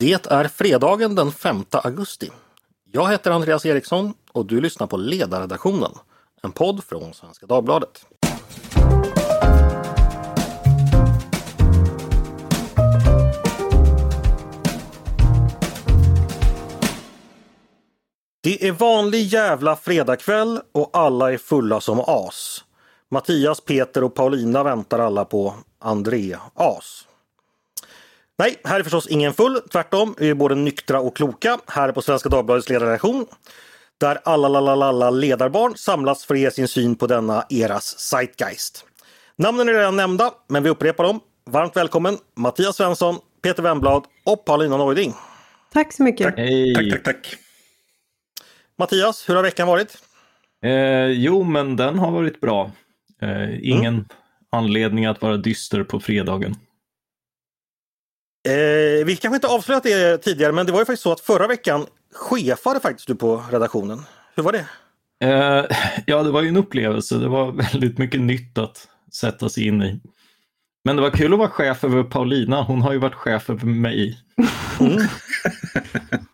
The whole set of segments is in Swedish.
Det är fredagen den 5 augusti. Jag heter Andreas Eriksson och du lyssnar på Ledarredaktionen, en podd från Svenska Dagbladet. Det är vanlig jävla fredagkväll och alla är fulla som as. Mattias, Peter och Paulina väntar alla på André As. Nej, här är förstås ingen full. Tvärtom, vi är både nyktra och kloka här på Svenska Dagbladets ledarredaktion. Där alla lalala ledarbarn samlas för att ge sin syn på denna eras zeitgeist. Namnen är redan nämnda, men vi upprepar dem. Varmt välkommen Mattias Svensson, Peter Wemblad och Paulina Neuding. Tack så mycket. Tack, Hej! tack, tack. tack. Mattias, hur har veckan varit? Eh, jo, men den har varit bra. Eh, ingen Mm. anledning att vara dyster på fredagen. Eh, vi kanske inte avslöjat det tidigare, men det var ju faktiskt så att förra veckan chefade faktiskt du på redaktionen. Hur var det? Eh, ja, det var ju en upplevelse. Det var väldigt mycket nytt att sätta sig in i. Men det var kul att vara chef över Paulina. Hon har ju varit chef över mig.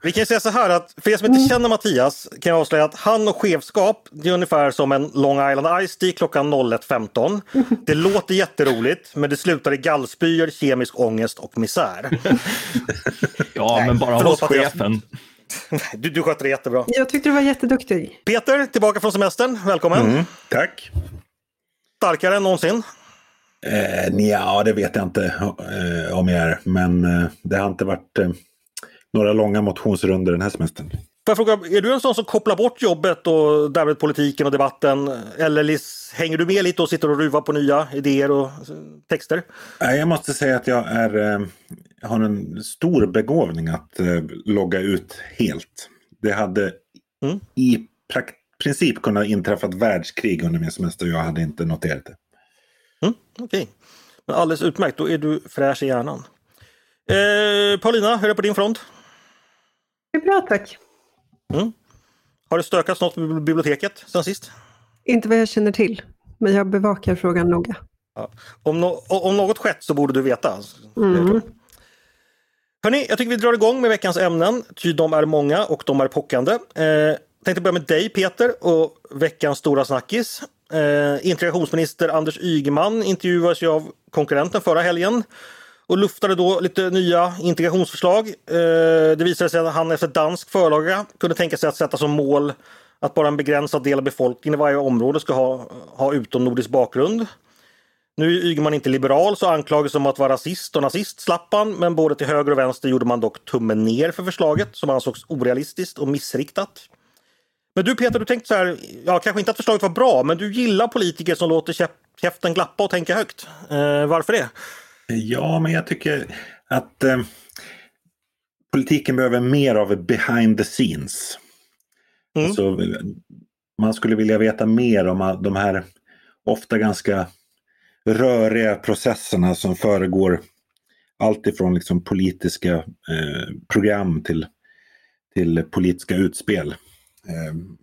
Vi kan ju säga så här att för er som inte känner Mattias kan jag avslöja att han och chefskap det är ungefär som en Long Island Ice Tea klockan 01.15. Det låter jätteroligt men det slutar i gallspyor, kemisk ångest och misär. Ja, men bara förlåt, hos Mattias. chefen. Du, du sköter det jättebra. Jag tyckte du var jätteduktig. Peter, tillbaka från semestern. Välkommen! Mm, tack. Starkare än någonsin. Eh, ja, det vet jag inte eh, om jag är. Men eh, det har inte varit eh, några långa motionsrunder den här semestern. Får jag fråga, är du en sån som kopplar bort jobbet och därmed politiken och debatten? Eller hänger du med lite och sitter och ruvar på nya idéer och eh, texter? Nej, Jag måste säga att jag är, eh, har en stor begåvning att eh, logga ut helt. Det hade Mm. i princip kunnat inträffa ett världskrig under min semester och jag hade inte noterat det. Mm, Okej, Men alldeles utmärkt. Då är du fräsch i hjärnan. Eh, Paulina, hur är det på din front? Det är bra tack. Har det stökats något med biblioteket sen sist? Inte vad jag känner till, men jag bevakar frågan noga. Om, no- om något skett så borde du veta. Mm. Hörni, jag tycker vi drar igång med veckans ämnen. Ty de är många och de är pockande. Eh, tänkte börja med dig Peter och veckans stora snackis. Eh, integrationsminister Anders Ygeman intervjuades ju av konkurrenten förra helgen och luftade då lite nya integrationsförslag. Eh, det visade sig att han efter dansk förlaga kunde tänka sig att sätta som mål att bara en begränsad del av befolkningen i varje område ska ha, ha utomnordisk bakgrund. Nu är Ygeman inte liberal så anklagas om att vara rasist och nazist slapp han, men både till höger och vänster gjorde man dock tummen ner för förslaget som ansågs orealistiskt och missriktat. Men du Peter, du tänkte så här, ja kanske inte att förslaget var bra, men du gillar politiker som låter käf- käften glappa och tänka högt. Eh, varför det? Ja, men jag tycker att eh, politiken behöver mer av behind the scenes. Mm. Alltså, man skulle vilja veta mer om de här ofta ganska röriga processerna som föregår allt ifrån liksom politiska eh, program till, till politiska utspel. Ehm,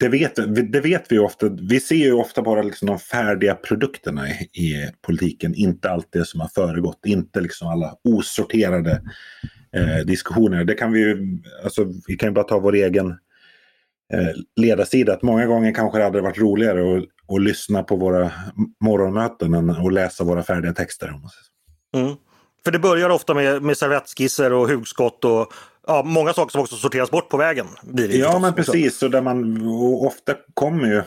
det, vet, det vet vi ofta. Vi ser ju ofta bara liksom de färdiga produkterna i, i politiken, inte allt det som har föregått. Inte liksom alla osorterade eh, diskussioner. Det kan vi ju, alltså, vi kan ju bara ta vår egen eh, ledarsida. Att många gånger kanske det hade varit roligare att, att lyssna på våra morgonmöten än att läsa våra färdiga texter. om man säger. Mm. För det börjar ofta med, med servettskisser och hugskott och ja, många saker som också sorteras bort på vägen. Blir det Ja, förstås. men precis. Och där man och ofta kommer ju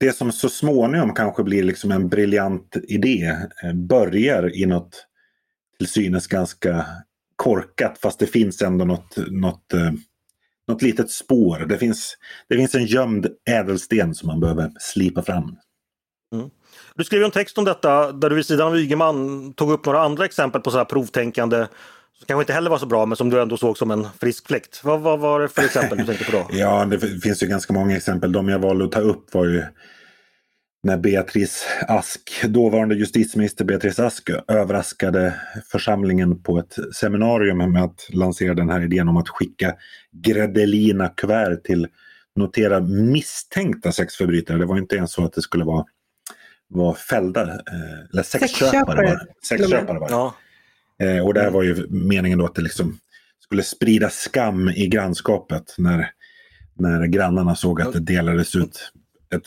det som så småningom kanske blir liksom en briljant idé eh, börjar i något till synes ganska korkat fast det finns ändå något, något, eh, något litet spår. Det finns, det finns en gömd ädelsten som man behöver slipa fram. Du skrev en text om detta där du vid sidan av Ygeman tog upp några andra exempel på så här provtänkande som kanske inte heller var så bra men som du ändå såg som en frisk fläkt. Vad, vad var det för exempel du tänkte på då? Ja, det finns ju ganska många exempel. De jag valde att ta upp var ju när Beatrice Ask, dåvarande justitieminister Beatrice Ask överraskade församlingen på ett seminarium med att lansera den här idén om att skicka Gredelina kuvert till notera misstänkta sexförbrytare. Det var inte ens så att det skulle vara, vara fällda, eh, eller sexköpare. Sexköpare, var. Sexköpare var det. Ja. Eh, och där var ju meningen då att det liksom skulle sprida skam i grannskapet när, när grannarna såg att det delades ut ett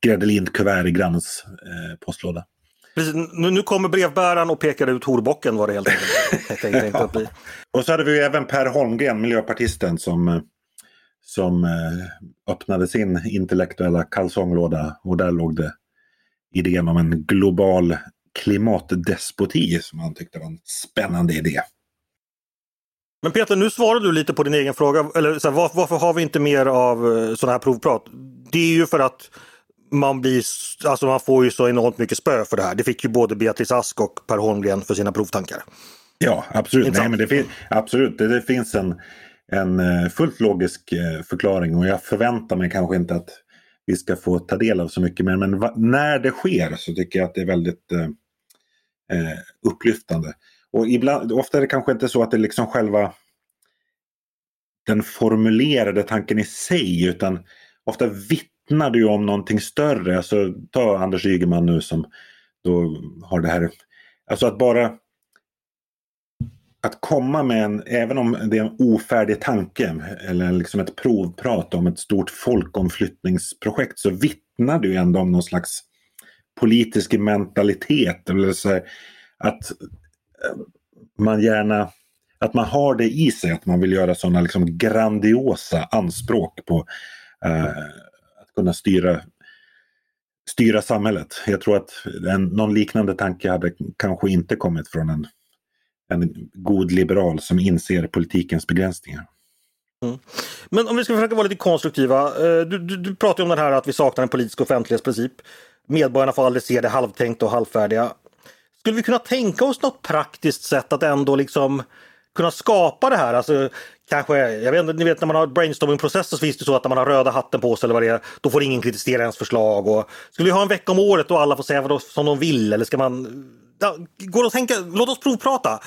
gräddelint kuvert i grannens eh, postlåda. Precis, nu, nu kommer brevbäraren och pekar ut horbocken vad det helt enkelt tänkte, tänkte att bli. Och så hade vi ju även Per Holmgren, miljöpartisten, som, som eh, öppnade sin intellektuella kalsonglåda och där låg det idén om en global klimatdespoti som han tyckte var en spännande idé. Men Peter, nu svarar du lite på din egen fråga. Eller så här, varför, varför har vi inte mer av eh, sådana här provprat? Det är ju för att man, blir, alltså man får ju så enormt mycket spö för det här. Det fick ju både Beatrice Ask och Per Holmgren för sina provtankar. Ja, absolut. Nej, men det, fin absolut. Det, det, finns en, en eh, fullt logisk eh, förklaring och jag förväntar mig kanske inte att vi ska få ta del av så mycket mer. Men när det sker så tycker jag att det är väldigt eh, eh, upplyftande. Och ibland, ofta är det kanske inte så att det är liksom själva den formulerade tanken i sig utan ofta vittnar det ju om någonting större. Alltså, ta Anders Ygeman nu som då har det här. Alltså att bara att komma med en, även om det är en ofärdig tanke eller liksom ett provprat om ett stort folkomflyttningsprojekt så vittnar det ändå om någon slags politisk mentalitet. Eller så att eh, man gärna att man har det i sig, att man vill göra sådana liksom grandiosa anspråk på eh, att kunna styra, styra samhället. Jag tror att en, någon liknande tanke hade kanske inte kommit från en, en god liberal som inser politikens begränsningar. Mm. Men om vi ska försöka vara lite konstruktiva. Eh, du, du, du pratar om det här att vi saknar en politisk offentlighetsprincip. Medborgarna får aldrig se det halvtänkta och halvfärdiga. Skulle vi kunna tänka oss något praktiskt sätt att ändå liksom kunna skapa det här? Alltså, kanske, jag vet ni vet när man har brainstormingprocesser så finns det så att när man har röda hatten på sig eller vad det är, då får ingen kritisera ens förslag. Och, skulle vi ha en vecka om året och alla får säga vad som de vill eller ska man... Ja, går att tänka, låt oss provprata.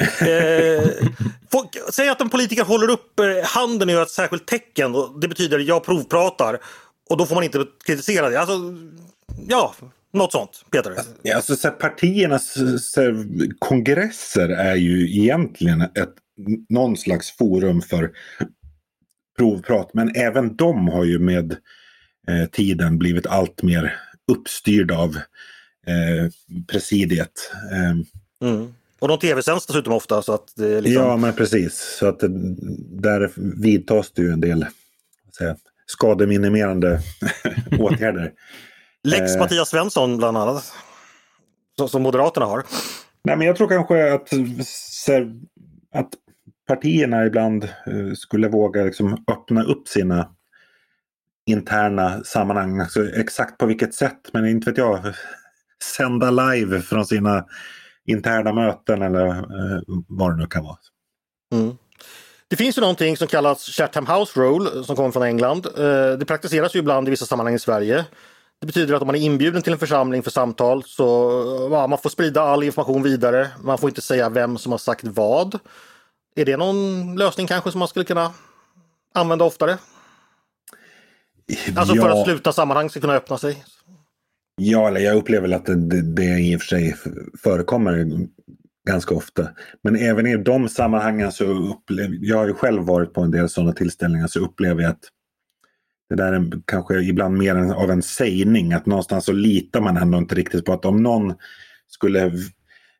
eh, folk, säg att en politiker håller upp eh, handen och gör ett särskilt tecken. Och det betyder jag provpratar. Och då får man inte kritisera det. Alltså, ja, något sånt, Peter? Ja, alltså, så partiernas så kongresser är ju egentligen ett, någon slags forum för provprat. Men även de har ju med eh, tiden blivit allt mer uppstyrda av eh, presidiet. Eh, mm. Och de tv-sänds dessutom ofta. Så att det liksom... Ja, men precis. Så att det, där vidtas det ju en del säga, skademinimerande åtgärder. Lex eh, Mattias Svensson bland annat. Som Moderaterna har. Nej, men jag tror kanske att, att partierna ibland eh, skulle våga liksom öppna upp sina interna sammanhang. Alltså, exakt på vilket sätt, men inte vet jag. Sända live från sina interna möten eller eh, vad det nu kan vara. Mm. Det finns ju någonting som kallas Chatham House Rule som kommer från England. Eh, det praktiseras ju ibland i vissa sammanhang i Sverige. Det betyder att om man är inbjuden till en församling för samtal så ja, man får sprida all information vidare. Man får inte säga vem som har sagt vad. Är det någon lösning kanske som man skulle kunna använda oftare? Alltså för att sluta sammanhang ska kunna öppna sig? Ja, eller jag upplever att det, det i och för sig förekommer ganska ofta. Men även i de sammanhangen så upplever jag har ju själv varit på en del sådana tillställningar så upplever jag att det där är kanske ibland mer av en sägning. Att någonstans så litar man ändå inte riktigt på att om någon skulle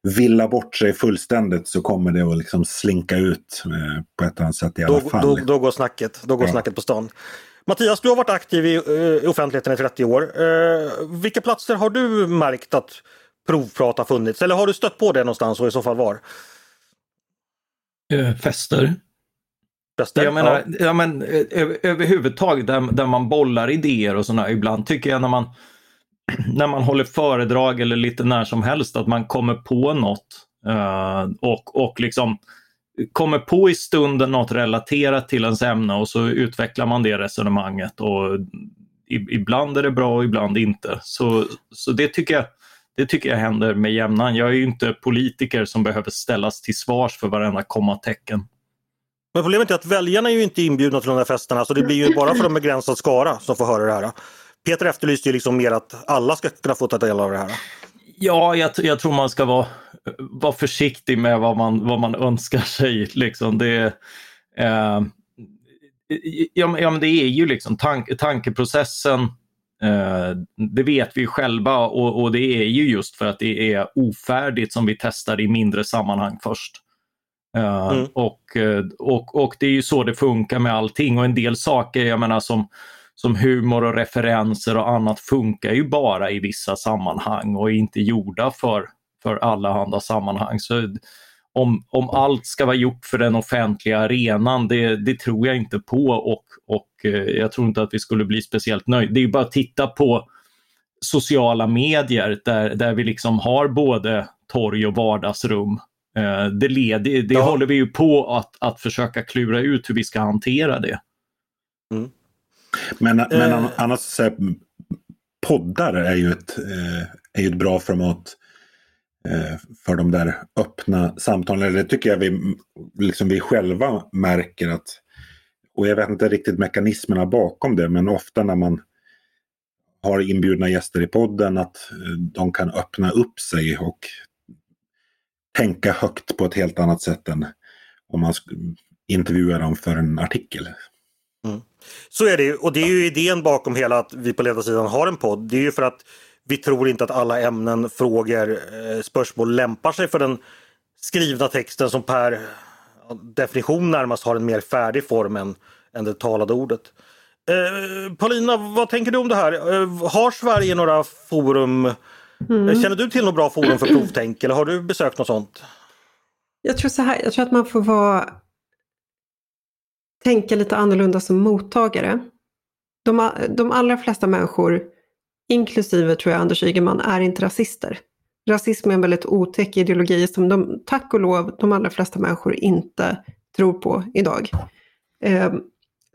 villa bort sig fullständigt så kommer det att liksom slinka ut eh, på ett annat sätt i alla då, fall. Då, då går snacket, då går ja. snacket på stan. Mattias, du har varit aktiv i, eh, i offentligheten i 30 år. Eh, vilka platser har du märkt att provprat har funnits? Eller har du stött på det någonstans och i så fall var? Eh, fester. Fester? Jag menar, ja. ja men, över, överhuvudtaget där, där man bollar idéer och sådana. Ibland tycker jag när man, när man håller föredrag eller lite när som helst att man kommer på något uh, och, och liksom kommer på i stunden något relaterat till ens ämne och så utvecklar man det resonemanget. Och ibland är det bra och ibland inte. Så, så det, tycker jag, det tycker jag händer med jämnan. Jag är ju inte politiker som behöver ställas till svars för varenda kommatecken. Men problemet är att väljarna är ju inte inbjudna till de här festerna så det blir ju bara för en begränsad skara som får höra det här. Peter efterlyste ju liksom mer att alla ska kunna få ta del av det här. Ja, jag, jag, tror man ska vara, vara försiktig med vad man, vad man önskar sig. Liksom. Det, eh, ja, ja, men det är ju liksom tank, tankeprocessen, eh, det vet vi själva och, och, det är ju just för att det är ofärdigt som vi testar i mindre sammanhang först. Eh, mm. och, eh, och, och det är ju så det funkar med allting och en del saker, jag menar som som humor och referenser och annat funkar ju bara i vissa sammanhang och är inte gjorda för, för allehanda sammanhang. Så om, om allt ska vara gjort för den offentliga arenan, det, det tror jag inte på och, och eh, jag tror inte att vi skulle bli speciellt nöjda. Det är bara att titta på sociala medier där, där vi liksom har både torg och vardagsrum. Eh, det, leder, det ja. håller vi ju på att, att försöka klura ut hur vi ska hantera det. Mm. Men, men eh. annars, så här, poddar är ju ett, eh, är ett bra format eh, för de där öppna samtalen. Det tycker jag vi, liksom vi själva märker att, och jag vet inte riktigt mekanismerna bakom det, men ofta när man har inbjudna gäster i podden att de kan öppna upp sig och tänka högt på ett helt annat sätt än om man intervjuar dem för en artikel. Mm. Så är det ju och det är ju idén bakom hela att vi på ledarsidan har en podd. Det är ju för att vi tror inte att alla ämnen, frågor, eh, spörsmål lämpar sig för den skrivna texten som per definition närmast har en mer färdig form än, än det talade ordet. Eh, Paulina, vad tänker du om det här? Eh, har Sverige några forum? Mm. Känner du till något bra forum för provtänk eller har du besökt något sånt? Jag tror så här, jag tror att man får vara tänka lite annorlunda som mottagare. De, de allra flesta människor, inklusive tror jag Anders Ygeman, är inte rasister. Rasism är en väldigt otäck ideologi som de, tack och lov, de allra flesta människor inte tror på idag. Eh,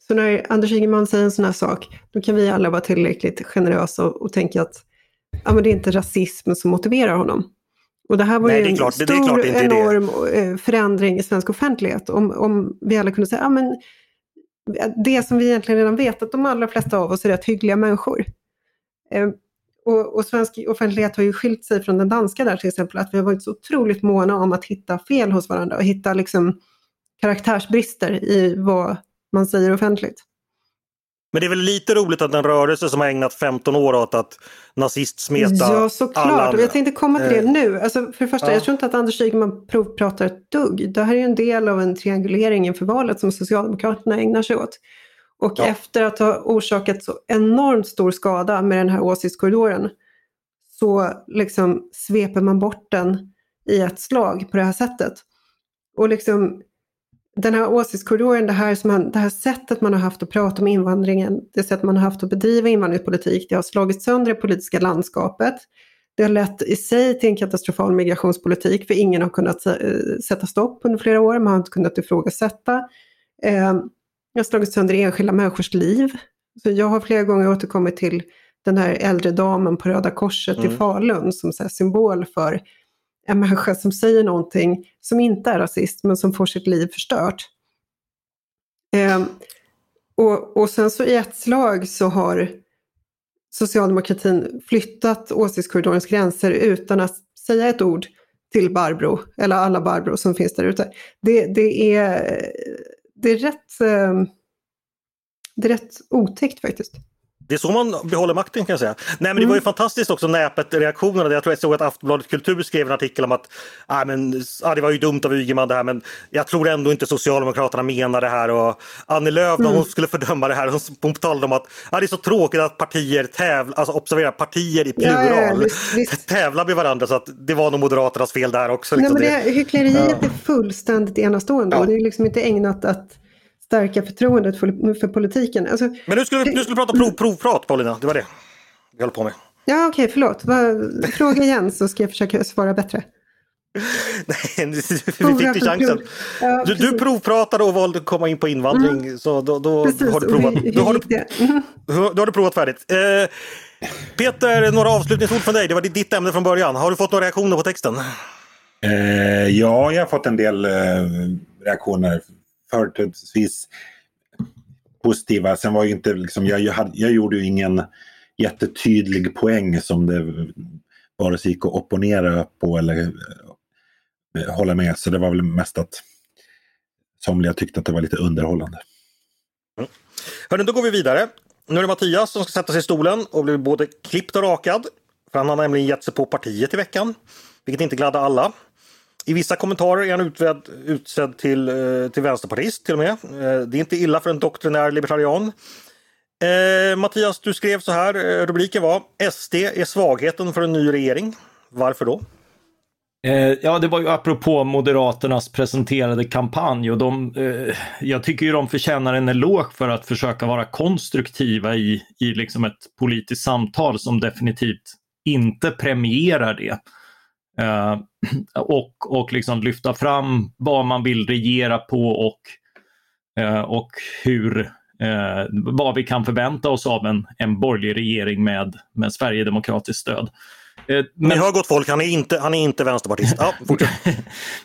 så när Anders Ygeman säger en sån här sak, då kan vi alla vara tillräckligt generösa och, och tänka att ja, men det är inte rasism som motiverar honom. Och det här var Nej, ju en klart, stor, enorm det. Eh, förändring i svensk offentlighet. Om, om vi alla kunde säga, ja men det som vi egentligen redan vet, att de allra flesta av oss är rätt hyggliga människor. Eh, och, och, svensk offentlighet har ju skilt sig från den danska där till exempel, att vi har varit så otroligt måna om att hitta fel hos varandra och hitta liksom karaktärsbrister i vad man säger offentligt. Men det är väl lite roligt att en rörelse som har ägnat 15 år åt att nazistsmeta Ja, såklart. Alla... Jag tänkte komma till det eh, nu. Alltså, för det första, ja. jag tror inte att Anders Ygeman provpratar ett dugg. Det här är en del av en triangulering inför valet som Socialdemokraterna ägnar sig åt. Och ja. efter att ha orsakat så enormt stor skada med den här åsiktskorridoren så liksom sveper man bort den i ett slag på det här sättet. Och liksom den här åsiktskorridoren, det här, som man, det här sättet man har haft att prata om invandringen, det sätt man har haft att bedriva invandringspolitik, det har slagit sönder det politiska landskapet. Det har lett i sig till en katastrofal migrationspolitik, för ingen har kunnat eh, sätta stopp under flera år, man har inte kunnat ifrågasätta. Eh, det har slagit sönder enskilda människors liv. Så jag har flera gånger återkommit till den här äldre damen på Röda Korset mm. i Falun som så symbol för en människa som säger någonting som inte är rasist men som får sitt liv förstört. Eh, och, och sen så i ett slag så har socialdemokratin flyttat åsiktskorridorens gränser utan att säga ett ord till Barbro, eller alla Barbro som finns där ute. Det, det, är, det, är rätt, ehm, det är rätt otäckt faktiskt. Det är så man behåller makten kan jag säga. Nej men det var ju mm. fantastiskt också näpet-reaktionerna. Jag tror jag såg att Aftonbladet Kultur skrev en artikel om att ah, men, ah, det var ju dumt av Ygeman det här men jag tror ändå inte Socialdemokraterna menar det här. Och Annie Lööf när hon mm. skulle fördöma det här hon talade om att ah, det är så tråkigt att partier tävlar, alltså observera partier i plural, ja, ja, visst, visst. tävlar med varandra så att det var nog Moderaternas fel där också. Liksom. Nej, men det, hyckleriet ja. är fullständigt enastående och det är liksom inte ägnat att stärka förtroendet för, för politiken. Alltså, Men nu skulle vi, nu skulle vi prata prov, provprat Paulina, det var det vi höll på med. Ja okej, okay, förlåt. Fråga igen så ska jag försöka svara bättre. Nej, vi fick ju chansen. Ja, du, du provpratade och valde att komma in på invandring. Mm. Så då, då har du provat. då, har du, mm. då har du provat färdigt. Eh, Peter, några avslutningsord från dig. Det var ditt ämne från början. Har du fått några reaktioner på texten? Eh, ja, jag har fått en del eh, reaktioner företrädesvis positiva. Sen var ju inte liksom, jag, jag, jag gjorde ju ingen jättetydlig poäng som det vare sig gick att opponera på eller eh, hålla med. Så det var väl mest att somliga tyckte att det var lite underhållande. Mm. Hörrni, då går vi vidare. Nu är det Mattias som ska sätta sig i stolen och bli både klippt och rakad. För han har nämligen gett sig på partiet i veckan, vilket inte gladde alla. I vissa kommentarer är han utved, utsedd till, eh, till vänsterpartist till och med. Eh, det är inte illa för en doktrinär libertarian. Eh, Mattias, du skrev så här, eh, rubriken var SD är svagheten för en ny regering. Varför då? Ja, det var ju apropå Moderaternas presenterade kampanj och de, eh, jag tycker ju de förtjänar en eloge för att försöka vara konstruktiva i, i liksom ett politiskt samtal som definitivt inte premierar det. Eh, och och liksom lyfta fram vad man vill regera på och, eh, och hur, eh, vad vi kan förvänta oss av en, en borgerlig regering med, med Sverigedemokratiskt stöd. Eh, men... Ni hör gott folk, han är inte, han är inte vänsterpartist. Ja,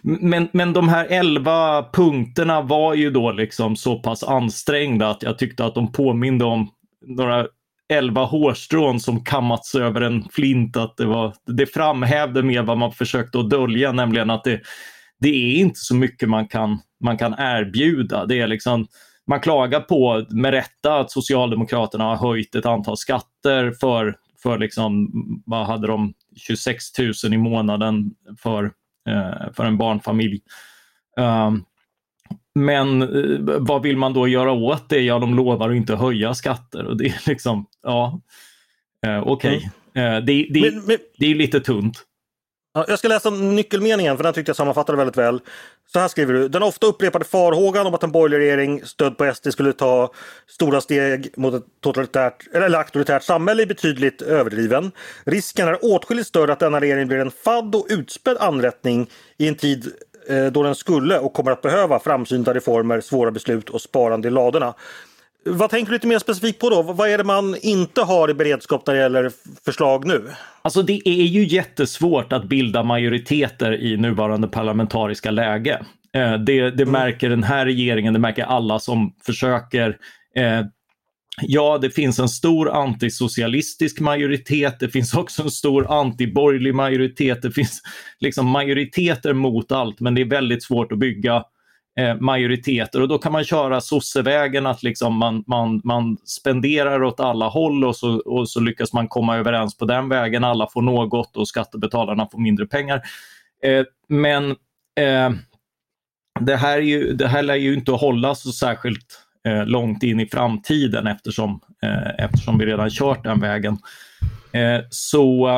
men, men de här elva punkterna var ju då liksom så pass ansträngda att jag tyckte att de påminde om några elva hårstrån som kammats över en flint. Att det, var, det framhävde mer vad man försökte att dölja, nämligen att det, det är inte så mycket man kan, man kan erbjuda. Det är liksom, man klagar på, med rätta, att Socialdemokraterna har höjt ett antal skatter för för liksom, vad hade de, 26 000 i månaden för, eh, för en barnfamilj. Um, men eh, vad vill man då göra åt det? Ja, de lovar att inte höja skatter och det är liksom, ja, eh, okej. Okay. Mm. Eh, det, det, men, men... det är lite tunt. Ja, jag ska läsa nyckelmeningen för den tyckte jag sammanfattade väldigt väl. Så här skriver du. Den ofta upprepade farhågan om att en borgerlig regering stödd på SD skulle ta stora steg mot ett totalitärt eller auktoritärt samhälle är betydligt överdriven. Risken är åtskilligt större att denna regering blir en fadd och utspädd anrättning i en tid då den skulle och kommer att behöva framsynta reformer, svåra beslut och sparande i ladorna. Vad tänker du lite mer specifikt på då? Vad är det man inte har i beredskap när det gäller förslag nu? Alltså det är ju jättesvårt att bilda majoriteter i nuvarande parlamentariska läge. Eh, det, det mm. märker den här regeringen, det märker alla som försöker. Ja, det finns en stor antisocialistisk majoritet. Det finns också en stor antiborgerlig majoritet. Det finns liksom majoriteter mot allt, men det är väldigt svårt att bygga Eh, majoriteter och då kan man köra sossevägen att liksom man, man, man spenderar åt alla håll och så, och så lyckas man komma överens på den vägen. Alla får något och skattebetalarna får mindre pengar. Eh, men eh, det, här är ju, det här lär ju inte hålla så särskilt eh, långt in i framtiden eftersom, eh, eftersom vi redan kört den vägen. Eh, så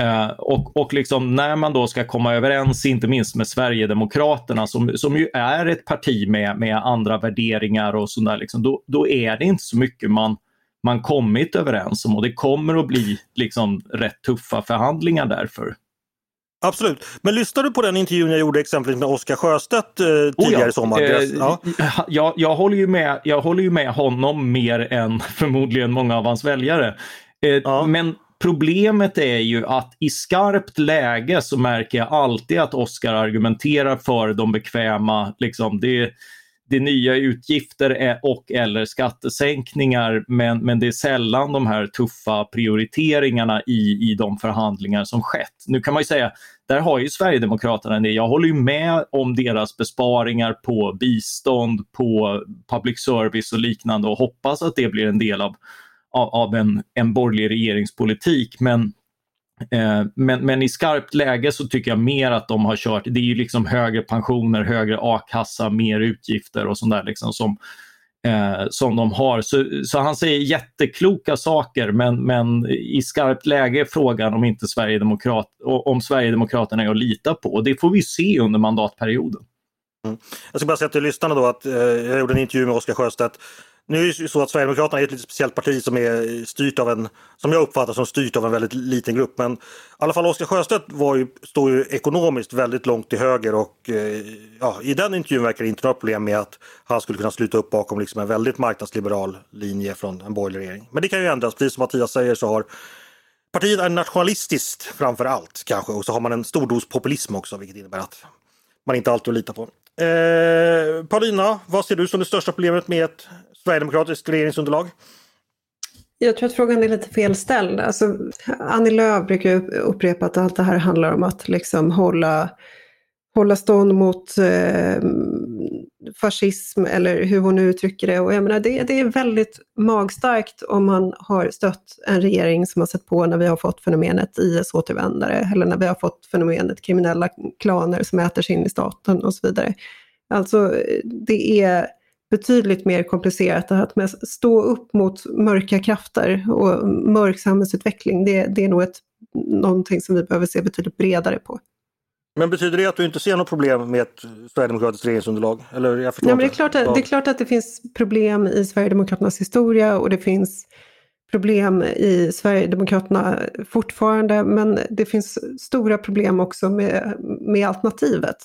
eh, och, och liksom när man då ska komma överens, inte minst med Sverigedemokraterna som, som ju är ett parti med, med andra värderingar och sådär, liksom, då, då är det inte så mycket man, man kommit överens om och det kommer att bli liksom rätt tuffa förhandlingar därför. Absolut. Men lyssnade du på den intervjun jag gjorde exempelvis med Oskar Sjöstedt eh, tidigare oh ja. i sommar? Eh, ja. jag, jag, håller ju med, jag håller ju med honom mer än förmodligen många av hans väljare. Eh, ja. Men Problemet är ju att i skarpt läge så märker jag alltid att Oskar argumenterar för de bekväma, liksom, det, det nya utgifter är, och eller skattesänkningar men, men det är sällan de här tuffa prioriteringarna i, i de förhandlingar som skett. Nu kan man ju säga, där har ju Sverigedemokraterna det. Jag håller ju med om deras besparingar på bistånd, på public service och liknande och hoppas att det blir en del av av, av en, en borgerlig regeringspolitik. Men, Eh, men, men i skarpt läge så tycker jag mer att de har kört, det är ju liksom högre pensioner, högre a-kassa, mer utgifter och sånt där liksom som, eh, som de har. Så, så han säger jättekloka saker men, men i skarpt läge är frågan om inte Sverigedemokrat, om Sverigedemokraterna är att lita på. Och det får vi se under mandatperioden. Mm. Jag ska bara säga till lyssnarna då att eh, jag gjorde en intervju med Oskar Sjöstedt nu är det ju så att Sverigedemokraterna är ett lite speciellt parti som är styrt av en, som jag uppfattar som styrt av en väldigt liten grupp. Men i alla fall Oscar Sjöstedt var ju, står ju ekonomiskt väldigt långt till höger och eh, ja, i den intervjun verkar det inte några problem med att han skulle kunna sluta upp bakom liksom en väldigt marknadsliberal linje från en borgerlig regering. Men det kan ju ändras, precis som Mattias säger så har partiet är nationalistiskt framför allt kanske och så har man en stor dos populism också vilket innebär att man inte alltid litar på. Eh, Paulina, vad ser du som det största problemet med ett sverigedemokratiskt regeringsunderlag? Jag tror att frågan är lite felställd. Alltså, Annie Lööf brukar upprepa att allt det här handlar om att liksom hålla, hålla stånd mot eh, fascism eller hur hon nu uttrycker det. Och jag menar, det, det är väldigt magstarkt om man har stött en regering som har sett på när vi har fått fenomenet IS-återvändare eller när vi har fått fenomenet kriminella klaner som äter sig in i staten och så vidare. Alltså det är betydligt mer komplicerat att med stå upp mot mörka krafter och mörk samhällsutveckling. Det, det är nog ett, någonting som vi behöver se betydligt bredare på. Men betyder det att du inte ser något problem med ett Sverigedemokratiskt regeringsunderlag? Eller jag Nej, men det, är klart att, det är klart att det finns problem i Sverigedemokraternas historia och det finns problem i Sverigedemokraterna fortfarande, men det finns stora problem också med, med alternativet.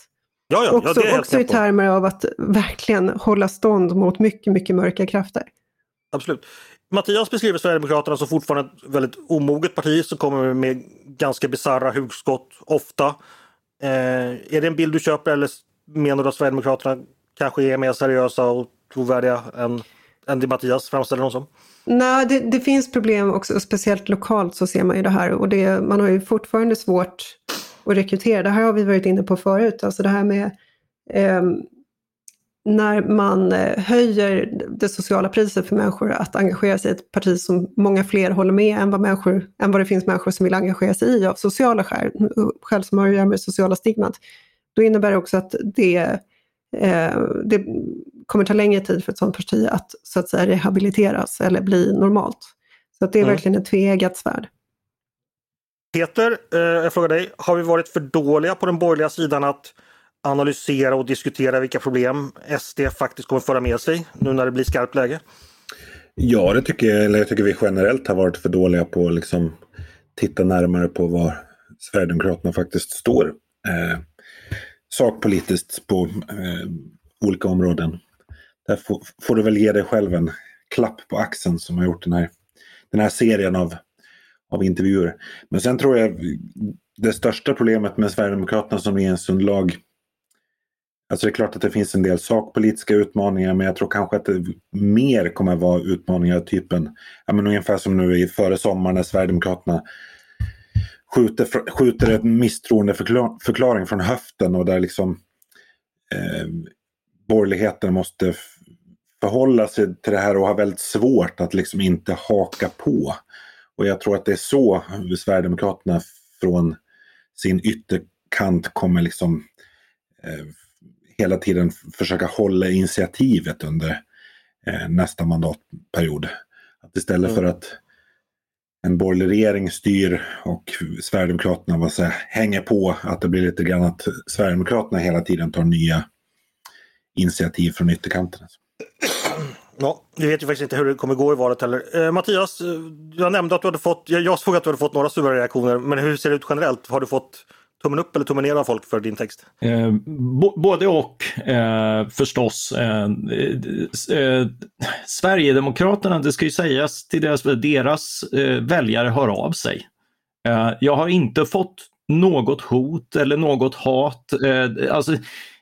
Ja, ja, också ja, också i termer av att verkligen hålla stånd mot mycket, mycket mörka krafter. Absolut. Mattias beskriver Sverigedemokraterna som fortfarande ett väldigt omoget parti som kommer med ganska bisarra hugskott ofta. Eh, är det en bild du köper eller menar du att Sverigedemokraterna kanske är mer seriösa och trovärdiga än, än det Mattias framställer dem som? Nej, det, det, finns problem också, speciellt lokalt så ser man ju det här och det, man har ju fortfarande svårt att rekrytera. Det här har vi varit inne på förut, alltså det här med eh, när man eh, höjer det sociala priset för människor att engagera sig i ett parti som många fler håller med än vad, människor, än vad det finns människor som vill engagera sig i av sociala skäl, skäl som har att göra med sociala stigmat. Då innebär det också att det, eh, det kommer ta längre tid för ett sådant parti att så att säga rehabiliteras eller bli normalt. Så att det är mm. verkligen ett tveeggat svärd. Peter, eh, jag frågar dig, har vi varit för dåliga på den borgerliga sidan att analysera och diskutera vilka problem SD faktiskt kommer föra med sig nu när det blir skarpt läge? Ja, det tycker jag. Eller jag tycker vi generellt har varit för dåliga på att liksom titta närmare på var Sverigedemokraterna faktiskt står. Eh, sakpolitiskt på eh, olika områden. Där får, får, du väl ge dig själv en klapp på axeln som har gjort den här, den här serien av av intervjuer. Men sen tror jag det största problemet med Sverigedemokraterna som regeringsunderlag Alltså det är klart att det finns en del sakpolitiska utmaningar men jag tror kanske att det mer kommer vara utmaningar av typen, ja men ungefär som nu i före sommaren när Sverigedemokraterna skjuter, skjuter en misstroendeförklaring från höften och där liksom eh, borgerligheten måste förhålla sig till det här och har väldigt svårt att liksom inte haka på. Och jag tror att det är så Sverigedemokraterna från sin ytterkant kommer liksom eh, hela tiden försöka hålla initiativet under eh, nästa mandatperiod. Att istället mm. för att en borgerlig regering styr och Sverigedemokraterna vad säger, hänger på att det blir lite grann att Sverigedemokraterna hela tiden tar nya initiativ från ytterkanten. Ja, vi vet ju faktiskt inte hur det kommer gå i valet heller. Eh, Mattias, eh, jag nämnde att du hade fått, jag, jag såg att du hade fått några stora reaktioner, men hur ser det ut generellt? Har du fått tummen upp eller tummen ner av folk för din text? Eh, både och eh, förstås. Eh, eh, eh, Sverigedemokraterna, det ska ju sägas till deras, deras eh, väljare hör av sig. Eh, jag har inte fått något hot eller något hat. alltså,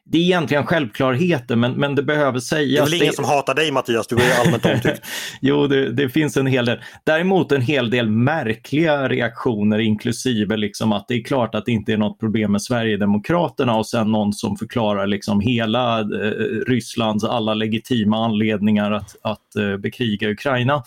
det är egentligen självklarheter men, men det behöver sägas. Det är väl ingen som hatar dig Mattias, du är ju allmänt omtyckt. jo, det, det, finns en hel del. Däremot en hel del märkliga reaktioner inklusive liksom att det är klart att det inte är något problem med Sverigedemokraterna och sen någon som förklarar liksom hela eh, Rysslands alla legitima anledningar att, att eh, bekriga Ukraina.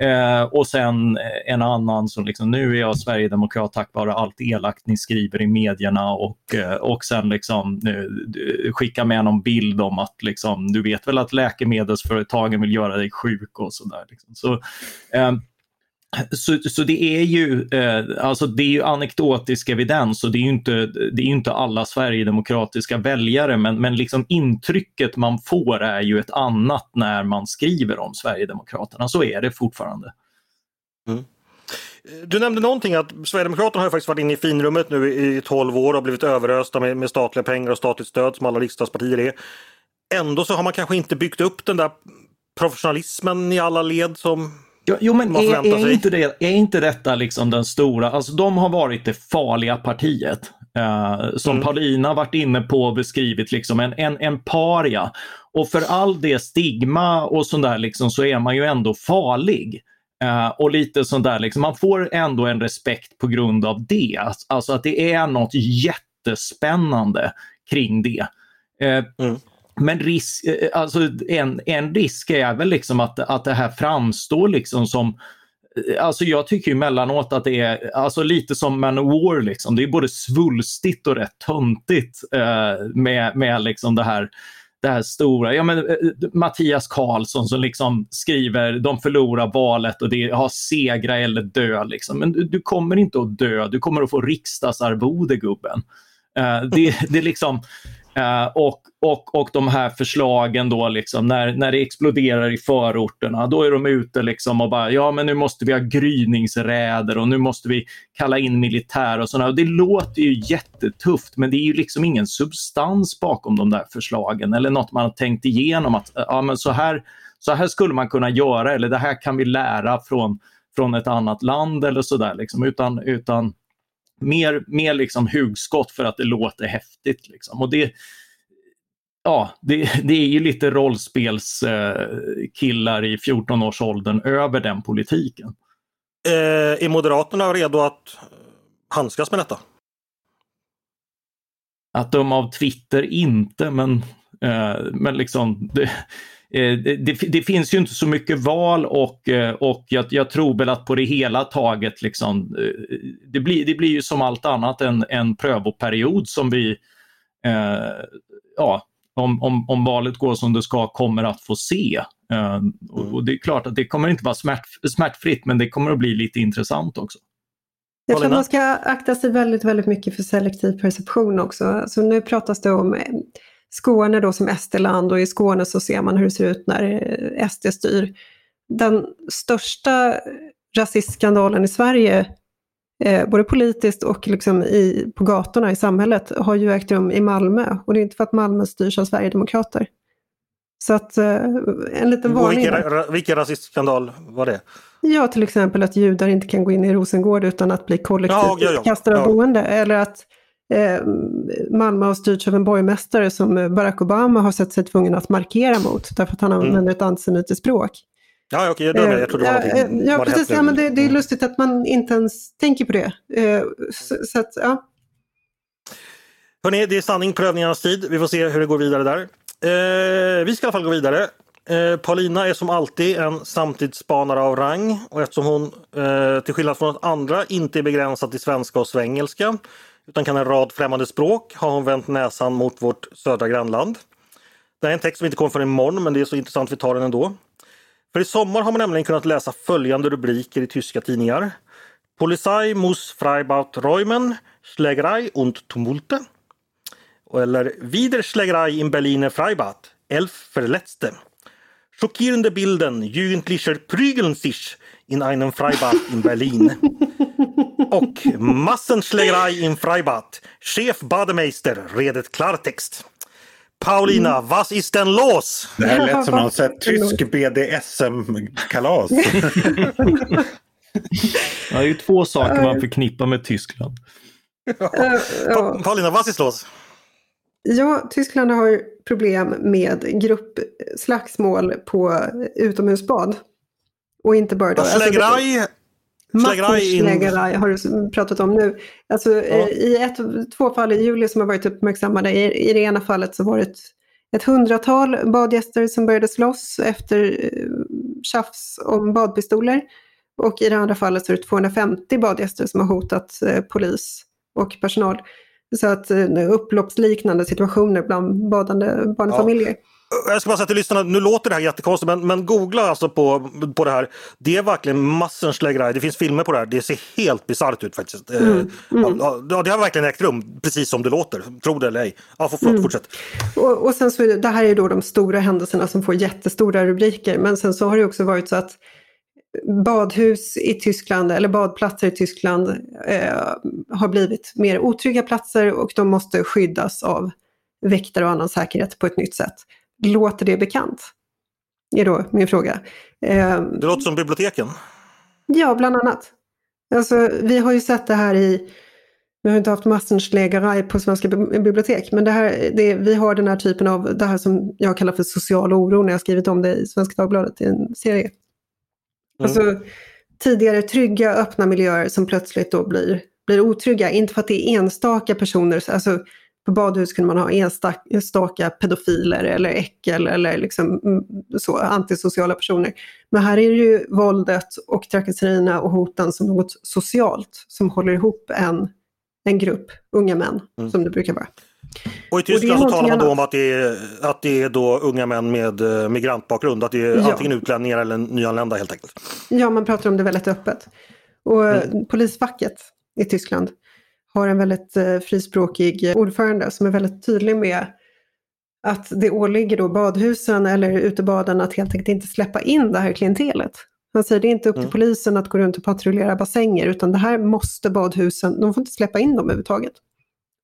Eh, och sen eh, en annan som liksom, nu är jag sverigedemokrat tack vare allt elakt ni skriver i medierna och, eh, och sen liksom nu, skicka med någon bild om att liksom, du vet väl att läkemedelsföretagen vill göra dig sjuk och sådär. Liksom. Så, eh, så, så det är ju eh, alltså det är ju anekdotisk evidens och det är ju inte, det är inte alla sverigedemokratiska väljare men, men liksom intrycket man får är ju ett annat när man skriver om Sverigedemokraterna. Så är det fortfarande. Mm. Du nämnde någonting att Sverigedemokraterna har faktiskt varit inne i finrummet nu i 12 år och blivit överösta med, med statliga pengar och statligt stöd som alla riksdagspartier är. Ändå så har man kanske inte byggt upp den där professionalismen i alla led som Jo, men är, är, inte det, är inte detta liksom den stora, alltså de har varit det farliga partiet. Uh, som mm. Paulina varit inne på och beskrivit, liksom en, en, en paria. Och för all det stigma och sådär liksom, så är man ju ändå farlig. Uh, och lite sånt där, liksom, man får ändå en respekt på grund av det. Alltså att det är något jättespännande kring det. Uh, mm. Men risk, eh, alltså en, en risk är väl liksom att, att det här framstår liksom som eh, Alltså jag tycker emellanåt att det är alltså lite som Manowar. Liksom. Det är både svulstigt och rätt töntigt eh, med, med liksom det här det här stora, ja men eh, Mattias Karlsson som liksom skriver de förlorar valet och det har segra eller dö. Liksom. Men du, du, kommer inte att dö, du kommer att få riksdagsarvode gubben. Uh, det, det liksom, Eh, och, och, och de här förslagen då, liksom, när, när det exploderar i förorterna, då är de ute liksom och bara, ja men nu måste vi ha gryningsräder och nu måste vi kalla in militär och sådana. Det låter ju jättetufft, men det är ju liksom ingen substans bakom de där förslagen eller något man har tänkt igenom att eh, ja, men så, här, så här skulle man kunna göra eller det här kan vi lära från, från ett annat land eller sådär. Liksom, utan, utan mer, mer liksom hugskott för att det låter häftigt. Liksom. Och det, ja, det, det är ju lite rollspelskillar i 14-årsåldern över den politiken. Eh, är Moderaterna redo att handskas med detta? Att de av Twitter inte, men, eh, men liksom det, Eh, det, det, finns ju inte så mycket val och, eh, och jag, jag, tror väl att på det hela taget liksom, eh, det, blir, det blir ju som allt annat en, en prövoperiod som vi, eh, ja, om, om, om valet går som det ska, kommer att få se. Eh, och det är klart att det kommer inte vara smärt, smärtfritt men det kommer att bli lite intressant också. Jag tror man ska akta sig väldigt, väldigt mycket för selektiv perception också. Så nu pratas det om Skåne då som SD-land och i Skåne så ser man hur det ser ut när SD styr. Den största rasistskandalen i Sverige, eh, både politiskt och liksom i, på gatorna i samhället, har ju ägt rum i Malmö. Och det är inte för att Malmö styrs av Sverigedemokrater. Så att eh, en liten varning. Vilken, vilken rasistskandal var det? Ja, till exempel att judar inte kan gå in i Rosengård utan att bli kollektivt ja, ja, ja. kastade av boende. Eller att eh, Malmö har styrts av en borgmästare som Barack Obama har sett sig tvungen att markera mot därför att han mm. använder ett antisemitiskt språk. Ja, okej, jag Jag trodde det var eh, någonting. Ja, precis. Ja, men det, det, är lustigt att man inte ens tänker på det. Eh, så, så att, ja. Hörrni, det är sanning prövningarnas tid. Vi får se hur det går vidare där. Eh, vi ska i alla fall gå vidare. Eh, Paulina är som alltid en samtidsspanare av rang och eftersom hon eh, till skillnad från andra inte är begränsad till svenska och svengelska utan kan en rad främmande språk har hon vänt näsan mot vårt södra grannland. Det här är en text som inte kommer förrän imorgon men det är så intressant vi tar den ändå. För i sommar har man nämligen kunnat läsa följande rubriker i tyska tidningar. Polizei muss Freibaut räumen, Schlägerei und Tumulte. Eller Wieder Schlägerei in Berliner Freibad, elf Verletzte. Schockierende Bilden, Jugendlicher prügeln sich in einem Freibad in Berlin. Och Massenschlägerei im Freibad. Chef Bademeister redet Klartext. Paulina, mm. was ist denn los? Det här lät som någon sån tysk BDSM-kalas. det är ju två saker man förknippar med Tyskland. Pa Paulina, was ist los? Ja, Tyskland har problem med gruppslagsmål på utomhusbad. Och inte bara då. Schlägerei Massenschlägerei har du pratat om nu. Alltså, ja. Eh, I ett, två fall i juli som har varit uppmärksammade, i, i det ena fallet så var det ett, ett hundratal badgäster som började slåss efter eh, tjafs om badpistoler. Och i det andra fallet så är det 250 badgäster som har hotat eh, polis och personal. Så att eh, upploppsliknande situationer bland badande barnfamiljer. Ja. Jag ska bara säga till lyssnarna, nu låter det här jättekonstigt men, men googla alltså på, på det här. Det är verkligen massenschlägeraj. Det finns filmer på det här. Det ser helt bisarrt ut faktiskt. Eh, mm, mm. Ja, det har verkligen ägt rum precis som det låter. Tro det eller ej. Ja, förlåt, mm. fortsätt. Och, och sen så är det, det här är då de stora händelserna som får jättestora rubriker. Men sen så har det också varit så att badhus i Tyskland eller badplatser i Tyskland eh, har blivit mer otrygga platser och de måste skyddas av väktare och annan säkerhet på ett nytt sätt. Låter det bekant? Är då min fråga. Eh, det låter som biblioteken. Ja, bland annat. Alltså, vi har ju sett det här i, vi har inte haft Massenschlägerei på svenska bibliotek, men det här, det, vi har den här typen av, det här som jag kallar för social oro när jag skrivit om det i Svenska Dagbladet i en serie. Mm. Alltså, tidigare trygga, öppna miljöer som plötsligt då blir, blir otrygga. Inte för att det är enstaka personer, alltså på badhus kunde man ha enstaka pedofiler eller äckel eller liksom mm, så, antisociala personer. Men här är det ju våldet och trakasserierna och hoten som något socialt som håller ihop en, en grupp unga män, mm. som det brukar vara. Och i Tyskland så talar man då om att det, är, att det är då unga män med eh, migrantbakgrund, att det är ja. antingen utlänningar eller nyanlända helt enkelt. Ja, man pratar om det väldigt öppet. Och mm. polisfacket i Tyskland har en väldigt eh, frispråkig ordförande som är väldigt tydlig med att det åligger då badhusen eller utebaden att helt enkelt inte släppa in det här klientelet. Han säger det är inte upp till mm. polisen att gå runt och patrullera bassänger utan det här måste badhusen, de får inte släppa in dem överhuvudtaget.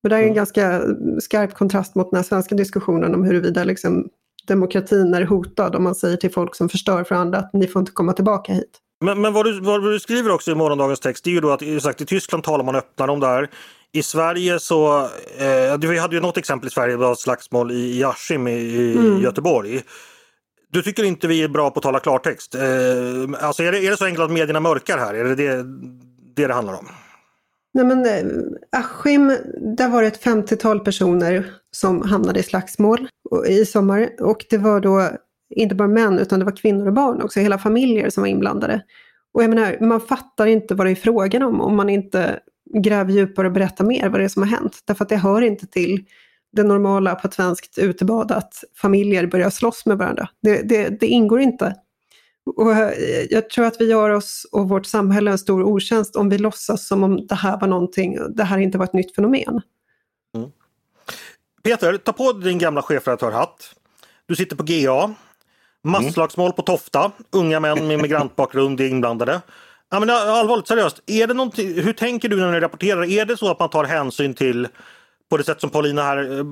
Och det är en mm. ganska skarp kontrast mot den här svenska diskussionen om huruvida liksom demokratin är hotad om man säger till folk som förstör för andra att ni får inte komma tillbaka hit. Men, men vad, du, vad du skriver också i morgondagens text det är ju då att sagt, i Tyskland talar man öppnare om det här. I Sverige så, eh, vi hade ju något exempel i Sverige, det var slagsmål i, i Askim i, i mm. Göteborg. Du tycker inte vi är bra på att tala klartext. Eh, alltså är det, är det så enkelt att medierna mörkar här? Är det det det, det handlar om? Nej men eh, Askim, där var det ett 50-tal personer som hamnade i slagsmål i sommar. Och det var då inte bara män utan det var kvinnor och barn också, hela familjer som var inblandade. Och jag menar, man fattar inte vad det är frågan om om man inte gräver djupare och berättar mer vad det är som har hänt. Därför att det hör inte till det normala på ett svenskt utebad att familjer börjar slåss med varandra. Det, det, det ingår inte. Och eh, jag tror att vi gör oss och vårt samhälle en stor otjänst om vi låtsas som om det här var någonting, det här inte var ett nytt fenomen. Mm. Peter, ta på din gamla chefredaktörhatt. Du sitter på GA. Masslagsmål på Tofta. Unga män med migrantbakgrund är inblandade. Ja, men allvarligt, seriöst. Är det hur tänker du när du rapporterar? Är det så att man tar hänsyn till på det sätt som Paulina här eh,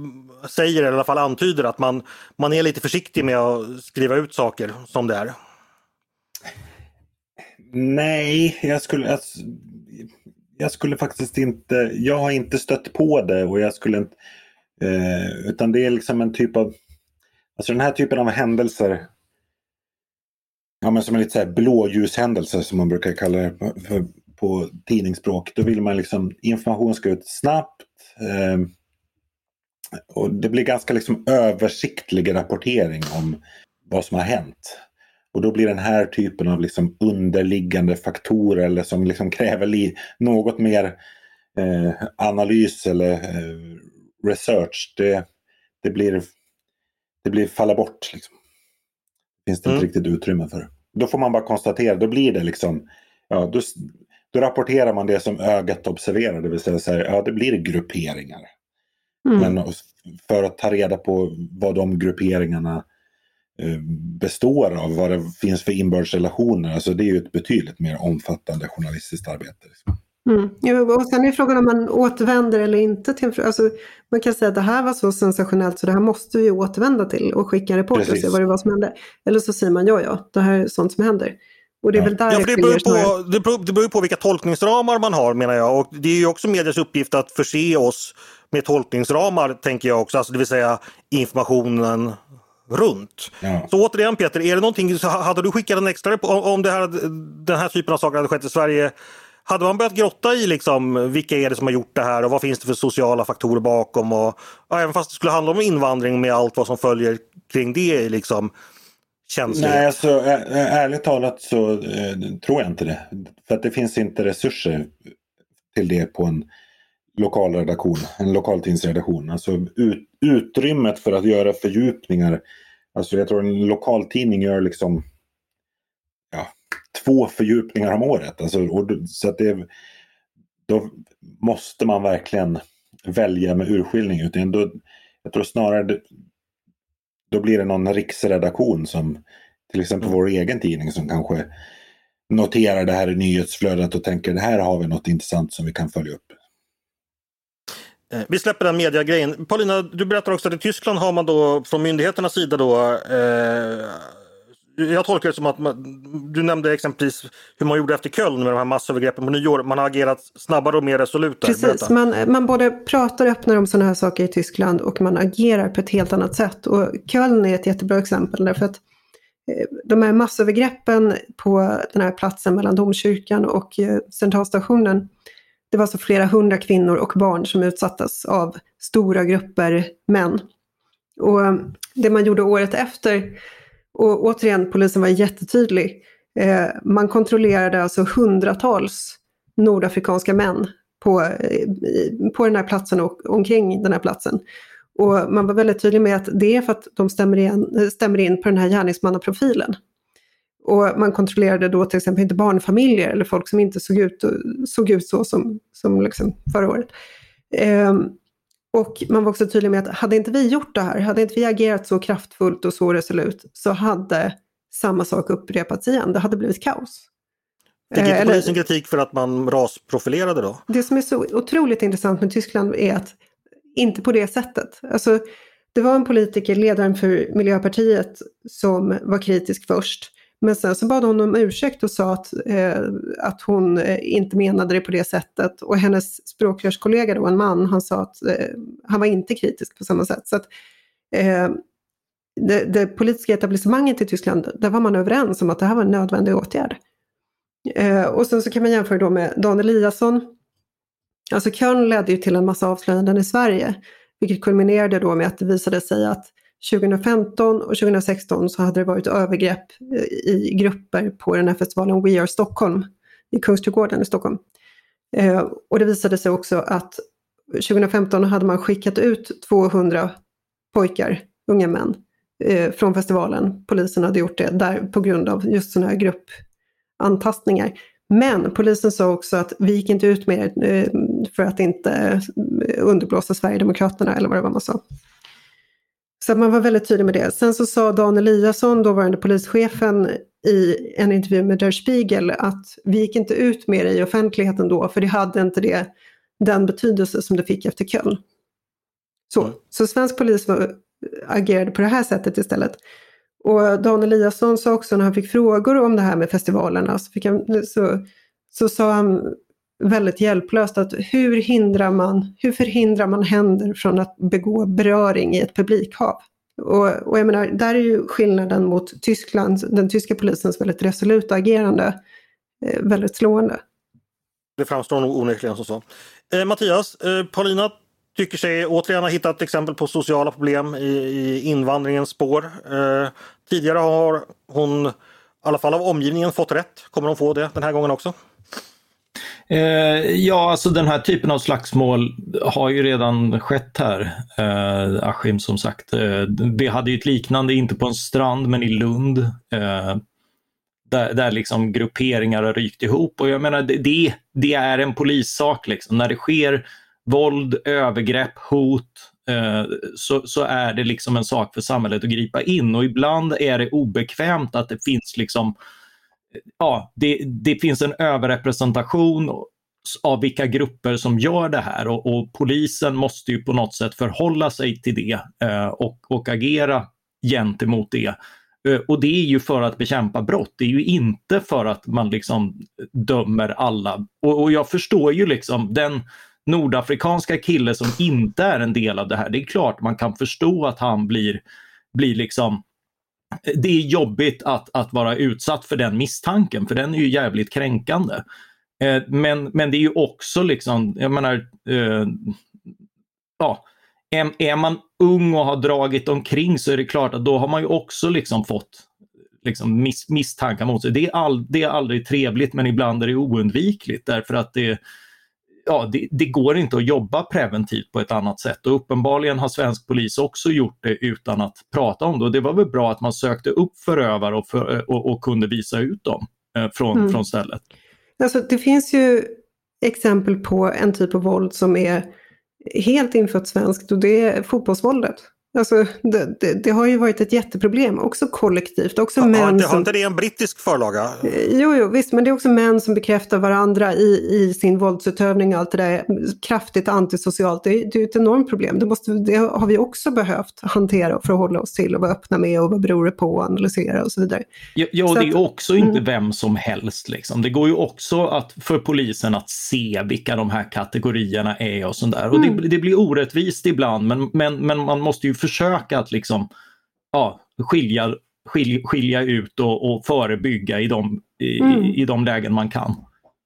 säger, eller i alla fall antyder, att man, man är lite försiktig med att skriva ut saker som det är? Nej, jag skulle, jag, jag skulle faktiskt inte, jag har inte stött på det och jag skulle inte, eh, utan det är liksom en typ av, alltså den här typen av händelser, ja men som en lite så här blåljushändelse som man brukar kalla det på, för, på tidningsspråk, då vill man liksom, information ska ut snabbt, eh, och det blir ganska liksom översiktlig rapportering om vad som har hänt. Och då blir den här typen av liksom underliggande faktorer eller som liksom kräver något mer eh, analys eller eh, research. Det, det, blir, det blir falla bort. Liksom. Finns det mm. inte riktigt utrymme för. Då får man bara konstatera, då blir det liksom, ja, då, då rapporterar man det som ögat observerar, det vill säga så här, ja det blir grupperingar. Mm. Men för att ta reda på vad de grupperingarna Eh, består av, vad det finns för inbördes relationer. Alltså det är ju ett betydligt mer omfattande journalistiskt arbete. Liksom. Mm. och sen är frågan om man återvänder eller inte till en alltså, Man kan säga att det här var så sensationellt så det här måste vi återvända till och skicka en rapport och se vad det var som hände. Eller så säger man ja, ja, det här är sånt som händer. Och det är ja. väl där ja, det, det, beror på, det, beror, det beror på vilka tolkningsramar man har menar jag. Och det är ju också medias uppgift att förse oss med tolkningsramar tänker jag också. Alltså det vill säga informationen runt. Ja. Så återigen Peter, är det någonting, hade du skickat en extra om det här, den här typen av saker hade skett i Sverige? Hade man börjat grotta i liksom, vilka är det som har gjort det här och vad finns det för sociala faktorer bakom? Och, ja, även fast det skulle handla om invandring med allt vad som följer kring det liksom, känslighet? Nej, alltså, ärligt talat så eh, tror jag inte det. För att det finns inte resurser till det på en lokalredaktion, en lokaltidningsredaktion. Alltså ut, utrymmet för att göra fördjupningar. Alltså jag tror en lokaltidning gör liksom två fördjupningar om året. Alltså, och, så att det, då måste man verkligen välja med urskiljning. Utan då, jag tror snarare då blir det någon riksredaktion som till exempel vår egen tidning som kanske noterar det här i nyhetsflödet och tänker det här har vi något intressant som vi kan följa upp. Eh, vi släpper den mediagrejen. Paulina, du berättar också att i Tyskland har man då från myndigheternas sida då eh, jag tolkar det som att man, du nämnde exempelvis hur man gjorde efter Köln med de här massövergreppen på nyår. Man har agerat snabbare och mer resolut. Precis, man, man både pratar öppnare om sådana här saker i Tyskland och man agerar på ett helt annat sätt. Och Köln är ett jättebra exempel därför att eh, de här massövergreppen på den här platsen mellan domkyrkan och eh, centralstationen, det var alltså flera hundra kvinnor och barn som utsattes av stora grupper män. Och det man gjorde året efter, och återigen polisen var jättetydlig, eh, man kontrollerade alltså hundratals nordafrikanska män på, på den här platsen och omkring den här platsen. Och man var väldigt tydlig med att det är för att de stämmer, igen, eh, stämmer in på den här gärningsmannaprofilen. Och man kontrollerade då till exempel inte barnfamiljer eller folk som inte såg ut, såg ut så som, som liksom förra året. Um, och man var också tydlig med att hade inte vi gjort det här, hade inte vi agerat så kraftfullt och så resolut, så hade samma sak upprepats igen. Det hade blivit kaos. Fick inte polisen kritik för att man rasprofilerade då? Det som är så otroligt intressant med Tyskland är att inte på det sättet. Alltså, det var en politiker, ledaren för Miljöpartiet, som var kritisk först. Men sen så bad hon om ursäkt och sa att, eh, att hon eh, inte menade det på det sättet. Och hennes språkrörskollega då, en man, han sa att eh, han var inte kritisk på samma sätt. Så att, eh, det, det, politiska etablissemanget i Tyskland, där var man överens om att det här var en nödvändig åtgärd. Eh, och sen så kan man jämföra då med Dan Eliasson. Alltså Köln ledde ju till en massa avslöjanden i Sverige, vilket kulminerade då med att det visade sig att 2015 och 2016 så hade det varit övergrepp eh, i grupper på den här festivalen We Are Stockholm i Kungsträdgården i Stockholm. Eh, och det visade sig också att 2015 hade man skickat ut 200 pojkar, unga män, eh, från festivalen. Polisen hade gjort det där på grund av just sådana här gruppantastningar. Men polisen sa också att vi gick inte ut med det eh, för att inte eh, underblåsa Sverigedemokraterna eller vad det var man sa. Så man var väldigt tydlig med det. Sen så sa Dan Eliasson, dåvarande polischefen, i en intervju med Der Spiegel att vi gick inte ut med det i offentligheten då för det hade inte det, den betydelse som det fick efter Köln. Så, mm. så svensk polis var, agerade på det här sättet istället. Och Dan Eliasson sa också när han fick frågor om det här med festivalerna så, han, så, så sa han väldigt hjälplöst att hur, hindrar man, hur förhindrar man händer från att begå beröring i ett publikhav? Och, och jag menar, där är ju skillnaden mot Tyskland, den tyska polisens väldigt resoluta agerande eh, väldigt slående. Det framstår nog onekligen som så. Eh, Mattias, eh, Paulina tycker sig återigen ha hittat exempel på sociala problem i, i invandringens spår. Eh, tidigare har hon, i alla fall av omgivningen, fått rätt. Kommer hon få det den här gången också? Eh, ja, alltså den här typen av slagsmål har ju redan skett här. Eh, Askim som sagt. Eh, vi hade ju ett liknande, inte på en strand, men i Lund. Eh, där, där liksom grupperingar har rykt ihop. Och jag menar, det, det är en polissak. Liksom. När det sker våld, övergrepp, hot, eh, så, så, är det liksom en sak för samhället att gripa in. Och ibland är det obekvämt att det finns liksom ja, det, det finns en överrepresentation av vilka grupper som gör det här och, och, polisen måste ju på något sätt förhålla sig till det eh, och, och agera gentemot det. Eh, och det är ju för att bekämpa brott, det är ju inte för att man liksom dömer alla. Och, och jag förstår ju liksom den nordafrikanska kille som inte är en del av det här, det är klart man kan förstå att han blir, blir liksom det är jobbigt att, att vara utsatt för den misstanken, för den är ju jävligt kränkande. Eh, men, men det är ju också liksom, jag menar, eh, ja, är, är, man ung och har dragit omkring så är det klart att då har man ju också liksom fått liksom miss, misstankar mot sig. Det är, all, det är aldrig trevligt men ibland är det oundvikligt därför att det, ja, det, det, går inte att jobba preventivt på ett annat sätt och uppenbarligen har svensk polis också gjort det utan att prata om det. Och det var väl bra att man sökte upp förövare och, för, och, och kunde visa ut dem eh, från, mm. från stället. Alltså, det finns ju exempel på en typ av våld som är helt infött svenskt och det är fotbollsvåldet. Alltså, det, det, det, har ju varit ett jätteproblem, också kollektivt. Också ja, män har, som... har inte det en brittisk förlaga? Eh, jo, jo, visst, men det är också män som bekräftar varandra i, i sin våldsutövning och allt det där kraftigt antisocialt. Det, det är ett enormt problem. Det, måste, det har vi också behövt hantera och förhålla oss till och vara öppna med och vad beror det på och analysera och så vidare. Ja, det är också inte mm. vem som helst. Liksom. Det går ju också att, för polisen att se vilka de här kategorierna är och sådär. Och mm. det, det, blir orättvist ibland, men, men, men man måste ju försöka att liksom, ja, skilja skilja ut och, och förebygga i de, i, mm. i de lägen man kan.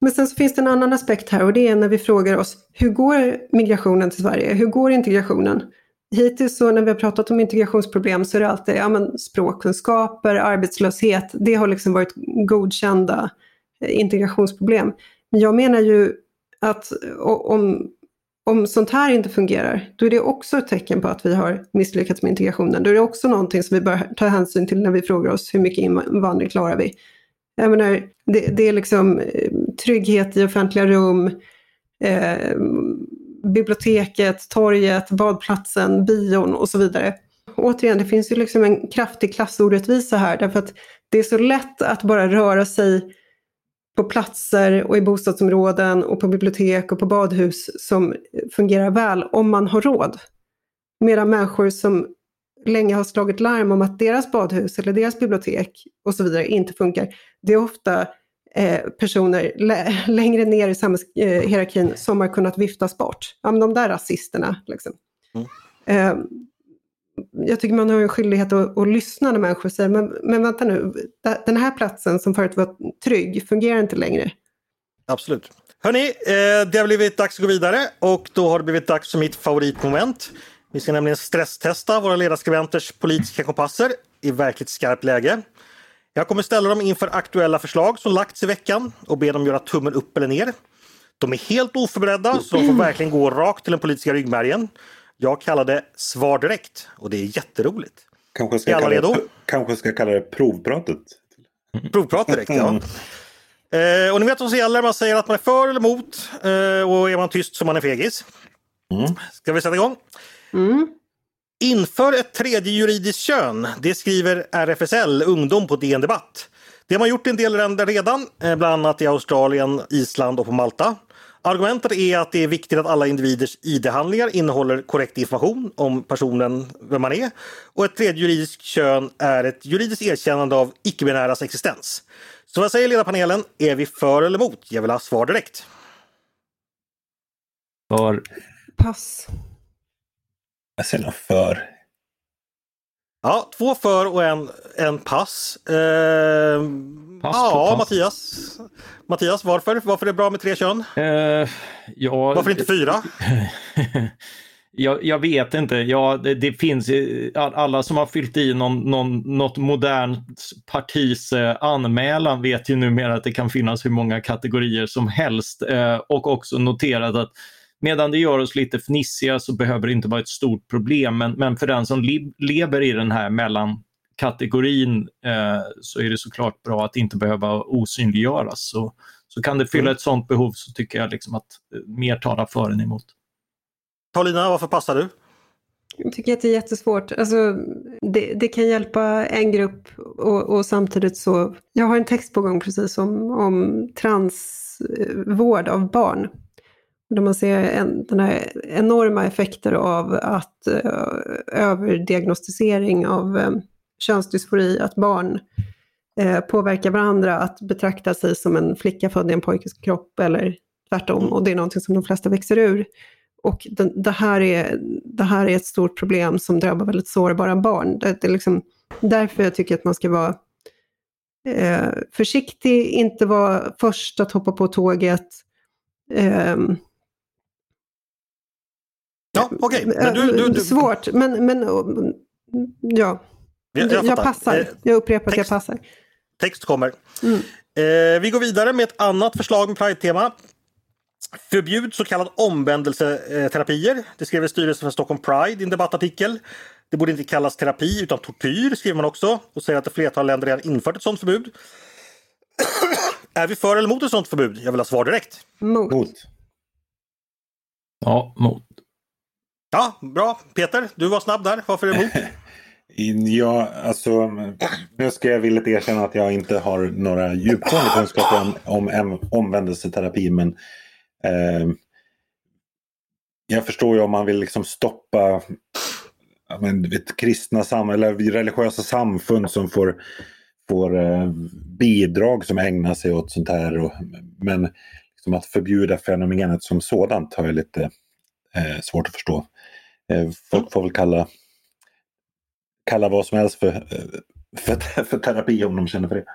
Men sen så finns det en annan aspekt här och det är när vi frågar oss hur går migrationen till Sverige? Hur går integrationen? Hittills så när vi har pratat om integrationsproblem så är det alltid ja, men språkkunskaper, arbetslöshet, det har liksom varit godkända eh, integrationsproblem. Men jag menar ju att om, om sånt här inte fungerar, då är det också ett tecken på att vi har misslyckats med integrationen. Då är det också någonting som vi bör ta hänsyn till när vi frågar oss hur mycket invandring klarar vi? Jag menar, det, det är liksom eh, trygghet i offentliga rum, eh, biblioteket, torget, badplatsen, bion och så vidare. Återigen, det finns ju liksom en kraftig klassorättvisa här därför att det är så lätt att bara röra sig på platser och i bostadsområden och på bibliotek och på badhus som fungerar väl om man har råd. Medan människor som länge har slagit larm om att deras badhus eller deras bibliotek och så vidare inte funkar, det är ofta eh, personer längre ner i samhällshierarkin som har kunnat viftas bort. Ja, men de där rasisterna. Liksom. Mm. Eh, jag tycker man har en skyldighet att, att lyssna när människor säger, men, men vänta nu, den här platsen som förut var trygg fungerar inte längre. Absolut. Hörni, eh, det har blivit dags att gå vidare och då har det blivit dags för mitt favoritmoment. Vi ska nämligen stresstesta våra ledarskribenters politiska kompasser i verkligt skarpt läge. Jag kommer ställa dem inför aktuella förslag som lagts i veckan och be dem göra tummen upp eller ner. De är helt oförberedda så de får verkligen gå rakt till den politiska ryggmärgen. Jag kallar det Svar direkt och det är jätteroligt. Kanske ska, är alla redo? Det, kanske ska kalla det provpratet. Provprat direkt, ja. Eh, och ni vet vad som gäller, man säger att man är för eller emot eh, och är man tyst så man är fegis. Mm. Ska vi sätta igång? Mm. Inför ett tredje juridiskt kön, det skriver RFSL Ungdom på DN Debatt. Det har man gjort i en del länder redan, eh, bland annat i Australien, Island och på Malta. Argumentet är att det är viktigt att alla individers ID-handlingar innehåller korrekt information om personen, vem man är. Och ett tredje juridiskt kön är ett juridiskt erkännande av icke-binäras existens. Så vad säger ledarpanelen? Är vi för eller emot? Jag vill ha svar direkt. För. Pass. Jag säger nog för. Ja, två för och en, en pass. Eh, pass ja, pass. Mattias. Mattias, varför? Varför är det bra med tre kön? Eh, ja, varför inte fyra? jag, jag, vet inte. Ja, det, det, finns alla som har fyllt i någon, någon, något modernt partis eh, anmälan vet ju numera att det kan finnas hur många kategorier som helst eh, och också noterat att Medan det gör oss lite fnissiga så behöver det inte vara ett stort problem. Men, men för den som lever i den här mellankategorin eh, så är det såklart bra att inte behöva osynliggöras. Så, så kan det fylla mm. ett sådant behov så tycker jag liksom att eh, mer talar för än emot. Paulina, varför passar du? Jag tycker att det är jättesvårt. Alltså, det, det kan hjälpa en grupp och, och, samtidigt så... Jag har en text på gång precis om, om transvård av barn. Där man ser en, den här enorma effekter av att uh, överdiagnostisering av um, könsdysfori, att barn uh, påverkar varandra att betrakta sig som en flicka född i en pojkes kropp eller tvärtom. Och det är någonting som de flesta växer ur. Och det, det, här är, det här är ett stort problem som drabbar väldigt sårbara barn. Det, det är liksom därför jag tycker att man ska vara eh, försiktig, inte vara först att hoppa på tåget. Um, Ja, okej. Okay. Du, du, du, Svårt, men, men ja. Jag, jag, jag passar. Eh, jag upprepar text, att jag passar. Text kommer. Mm. Eh, vi går vidare med ett annat förslag med Pride-tema. Förbjud så kallad omvändelseterapier. Det skrev styrelsen för Stockholm Pride i en debattartikel. Det borde inte kallas terapi utan tortyr, skriver man också och säger att ett flertal länder redan infört ett sådant förbud. är vi för eller emot ett sådant förbud? Jag vill ha svar direkt. Mot. mot. Ja, mot. Ja, bra. Peter, du var snabb där. Varför är du emot? Ja, alltså nu ska jag villigt erkänna att jag inte har några djupgående kunskaper om, om omvändelseterapi. Men eh, jag förstår ju om man vill liksom stoppa men, vet, kristna sam eller religiösa samfund som får, får eh, bidrag som ägnar sig åt sånt här. Och, men liksom att förbjuda fenomenet som sådant har jag lite eh, svårt att förstå. Eh, folk får väl kalla, kalla vad som helst för, eh, för, för terapi om de känner för det.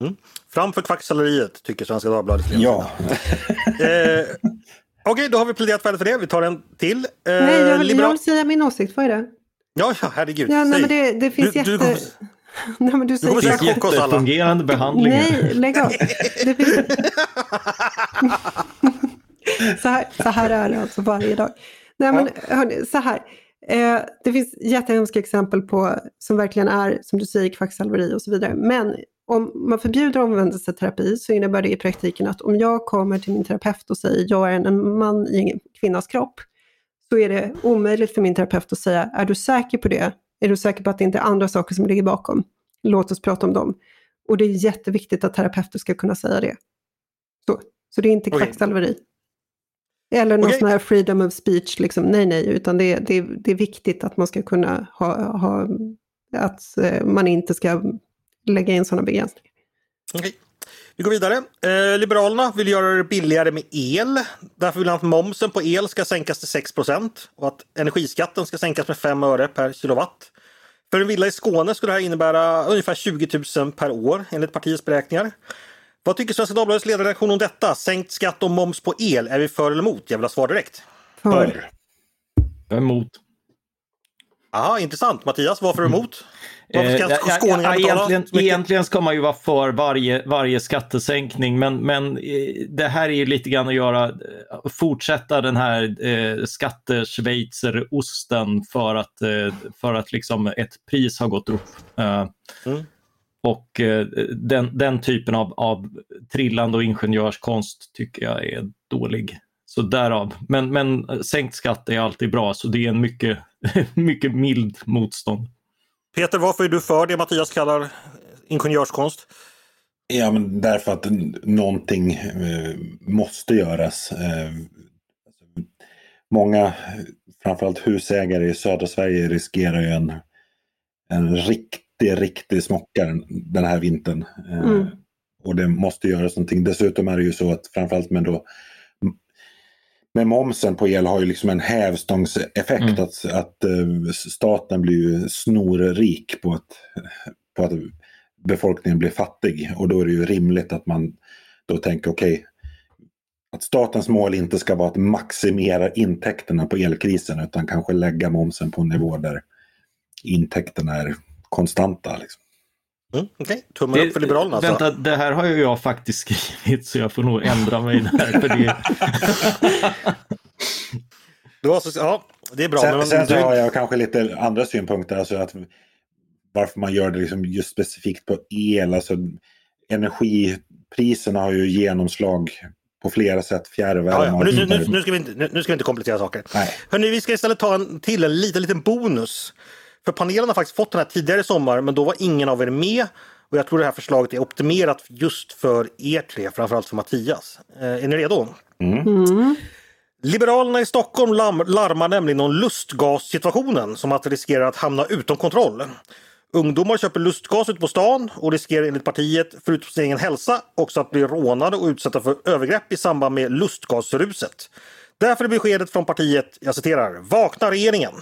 Mm. Fram för kvacksalveriet tycker Svenska Dagbladet. Ja. eh, Okej, okay, då har vi pläderat färdigt för det. Vi tar en till. Eh, nej, jag vill, liberal... jag vill säga min åsikt. Vad är det? Ja, ja herregud. Ja, nej, men det, det finns du, jätte... Du kommer... Nej, men du säger... Det finns jättefungerande behandling. Nej, lägg av. Det finns... så, här, så här är det alltså varje dag. Nej, men hörni, så här. Eh, det finns jättehemska exempel på som verkligen är, som du säger, kvacksalveri och så vidare. Men om man förbjuder omvändelseterapi så innebär det i praktiken att om jag kommer till min terapeut och säger jag är en man i en kvinnas kropp, så är det omöjligt för min terapeut att säga, är du säker på det? Är du säker på att det inte är andra saker som ligger bakom? Låt oss prata om dem. Och det är jätteviktigt att terapeuter ska kunna säga det. Så, så det är inte kvacksalveri. Okay. Eller någon okay. sån här freedom of speech, liksom. nej nej, utan det, det, det är viktigt att man ska kunna ha, ha att eh, man inte ska lägga in sådana begränsningar. Okay. Vi går vidare. Eh, Liberalerna vill göra det billigare med el. Därför vill han att momsen på el ska sänkas till 6% och att energiskatten ska sänkas med 5 öre per kilowatt. För en villa i Skåne skulle det här innebära ungefär 20 000 per år enligt partiets beräkningar. Vad tycker Svenska Dagbladets ledarredaktion om detta? Sänkt skatt och moms på el, är vi för eller emot? Jag vill ha svar direkt. För. Jag är emot. Ja, intressant. Mattias, varför är du emot? Varför ska eh, ja, ja, egentligen, egentligen ska man ju vara för varje, varje skattesänkning men, men eh, det här är ju lite grann att göra, eh, fortsätta den här eh, skatteschweizerosten för att, eh, för att liksom ett pris har gått upp. Eh, mm. Och eh, den, den typen av, av trillande och ingenjörskonst tycker jag är dålig. Så därav. Men, men sänkt skatt är alltid bra så det är en mycket, mycket mild motstånd. Peter, varför är du för det Mattias kallar ingenjörskonst? Ja, men därför att någonting eh, måste göras. Eh, många, framförallt husägare i södra Sverige riskerar ju en, en riktig, riktig smockare den här vintern. Eh, mm. Och det måste göras någonting. Dessutom är det ju så att framförallt med då med momsen på el har ju liksom en hävstångseffekt. Mm. Att, att uh, staten blir ju snorrik på att, på att befolkningen blir fattig. Och då är det ju rimligt att man då tänker okej, okay, att statens mål inte ska vara att maximera intäkterna på elkrisen utan kanske lägga momsen på en nivå där intäkterna är konstanta. Liksom. Mm, Okej, okay. tummen upp för Liberalerna. Alltså. Vänta, det här har ju jag faktiskt skrivit så jag får nog ändra mig där. För det... det, var så, ja, det är bra. Sen, men sen så har jag kanske lite andra synpunkter. Alltså att varför man gör det liksom just specifikt på el. Alltså, energipriserna har ju genomslag på flera sätt. Fjärrvärme. Ja, ja. nu, nu, nu, ska vi inte, nu, nu ska vi inte komplettera saker. Nej. Hörrni, vi ska istället ta en till en liten, liten bonus. För panelen har faktiskt fått den här tidigare i sommar men då var ingen av er med. Och jag tror det här förslaget är optimerat just för er tre, framförallt för Mattias. Eh, är ni redo? Mm. Mm. Liberalerna i Stockholm larmar nämligen om lustgassituationen som att riskerar att hamna utom kontroll. Ungdomar köper lustgas ute på stan och riskerar enligt partiet, förutom sin egen hälsa, också att bli rånade och utsatta för övergrepp i samband med lustgasruset. Därför är beskedet från partiet, jag citerar, Vakna regeringen!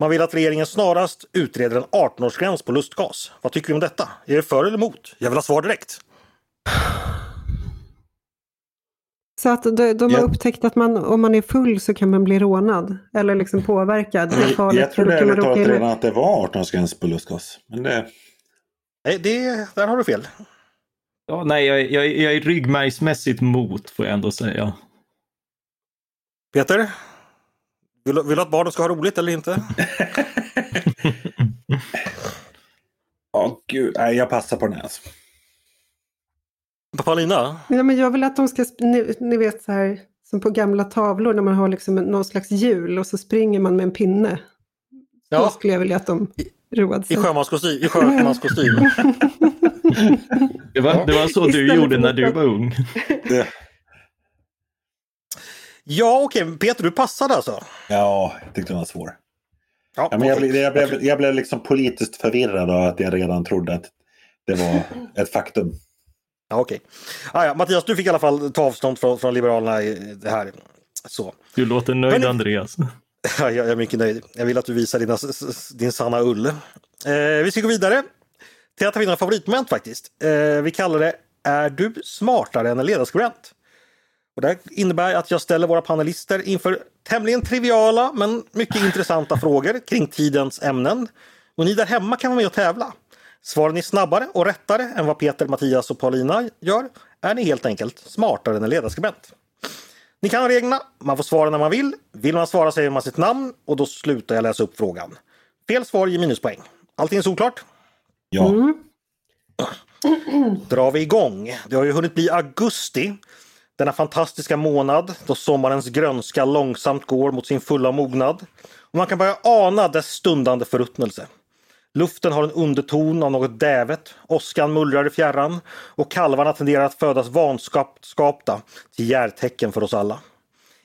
Man vill att regeringen snarast utreder en 18-årsgräns på lustgas. Vad tycker vi om detta? Är det för eller emot? Jag vill ha svar direkt. Så att de, de har upptäckt att man, om man är full så kan man bli rånad eller liksom påverkad. Det farligt, jag trodde ärligt talat redan att det var 18-årsgräns på lustgas. Men det... Nej, det, där har du fel. Ja, nej, jag, jag, jag är ryggmärgsmässigt mot får jag ändå säga. Peter? Vill, vill du att barnen ska ha roligt eller inte? Ja, oh, gud. Nej, jag passar på den här. Alltså. Paulina? Ja, men jag vill att de ska, ni, ni, vet så här, som på gamla tavlor när man har liksom någon slags hjul och så springer man med en pinne. Ja. Då skulle jag vilja att de roade sig. I sjömanskostym? I sjömanskostym. det, var, det var så du gjorde när du var ung. Ja, okej. Okay. Peter, du passade alltså? Ja, jag tyckte den var svår. Ja, ja men jag, blev, jag, blev, jag blev liksom politiskt förvirrad av att jag redan trodde att det var ett faktum. Ja, okej. Okay. Ah, ja, Mattias, du fick i alla fall ta avstånd från, från Liberalerna i det här. Så. Du låter nöjd, men, Andreas. Ja, jag är mycket nöjd. Jag vill att du visar dina, din sanna ull. Eh, vi ska gå vidare. till att vi några favoritmoment faktiskt. Eh, vi kallar det Är du smartare än en ledarskribent? Och det innebär att jag ställer våra panelister inför tämligen triviala men mycket intressanta frågor kring tidens ämnen. Och ni där hemma kan vara med och tävla. Svarar ni snabbare och rättare än vad Peter, Mattias och Paulina gör är ni helt enkelt smartare än en ledarskribent. Ni kan reglerna, man får svara när man vill. Vill man svara säger man sitt namn och då slutar jag läsa upp frågan. Fel svar ger minuspoäng. Allting är solklart? Ja. Mm. Drar vi igång. Det har ju hunnit bli augusti. Denna fantastiska månad då sommarens grönska långsamt går mot sin fulla mognad. Och man kan börja ana dess stundande förruttnelse. Luften har en underton av något dävet, åskan mullrar i fjärran och kalvarna tenderar att födas vanskapta till järtecken för oss alla.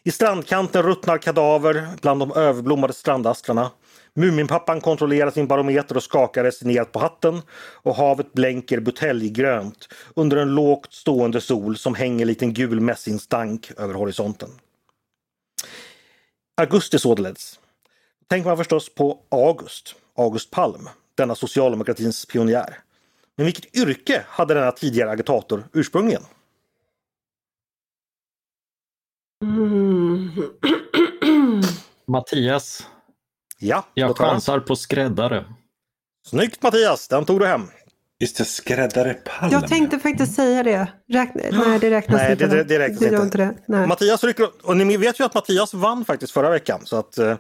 I strandkanten ruttnar kadaver bland de överblommade strandastrarna. Muminpappan kontrollerar sin barometer och skakar resignerat på hatten och havet blänker buteljgrönt under en lågt stående sol som hänger liten gul mässingsstank över horisonten. Augusti således. Tänker man förstås på August, August Palm, denna socialdemokratins pionjär. Men vilket yrke hade denna tidigare agitator ursprungligen? Mm. Mattias. Ja, jag chansar på skräddare. Snyggt Mattias, den tog du hem. Just det, skräddare Palm. Jag tänkte faktiskt säga det. Räkna, nej, det räknas nej, inte. Det, det, det räknas det inte. inte det. Mattias rycker och ni vet ju att Mattias vann faktiskt förra veckan. Så att uh,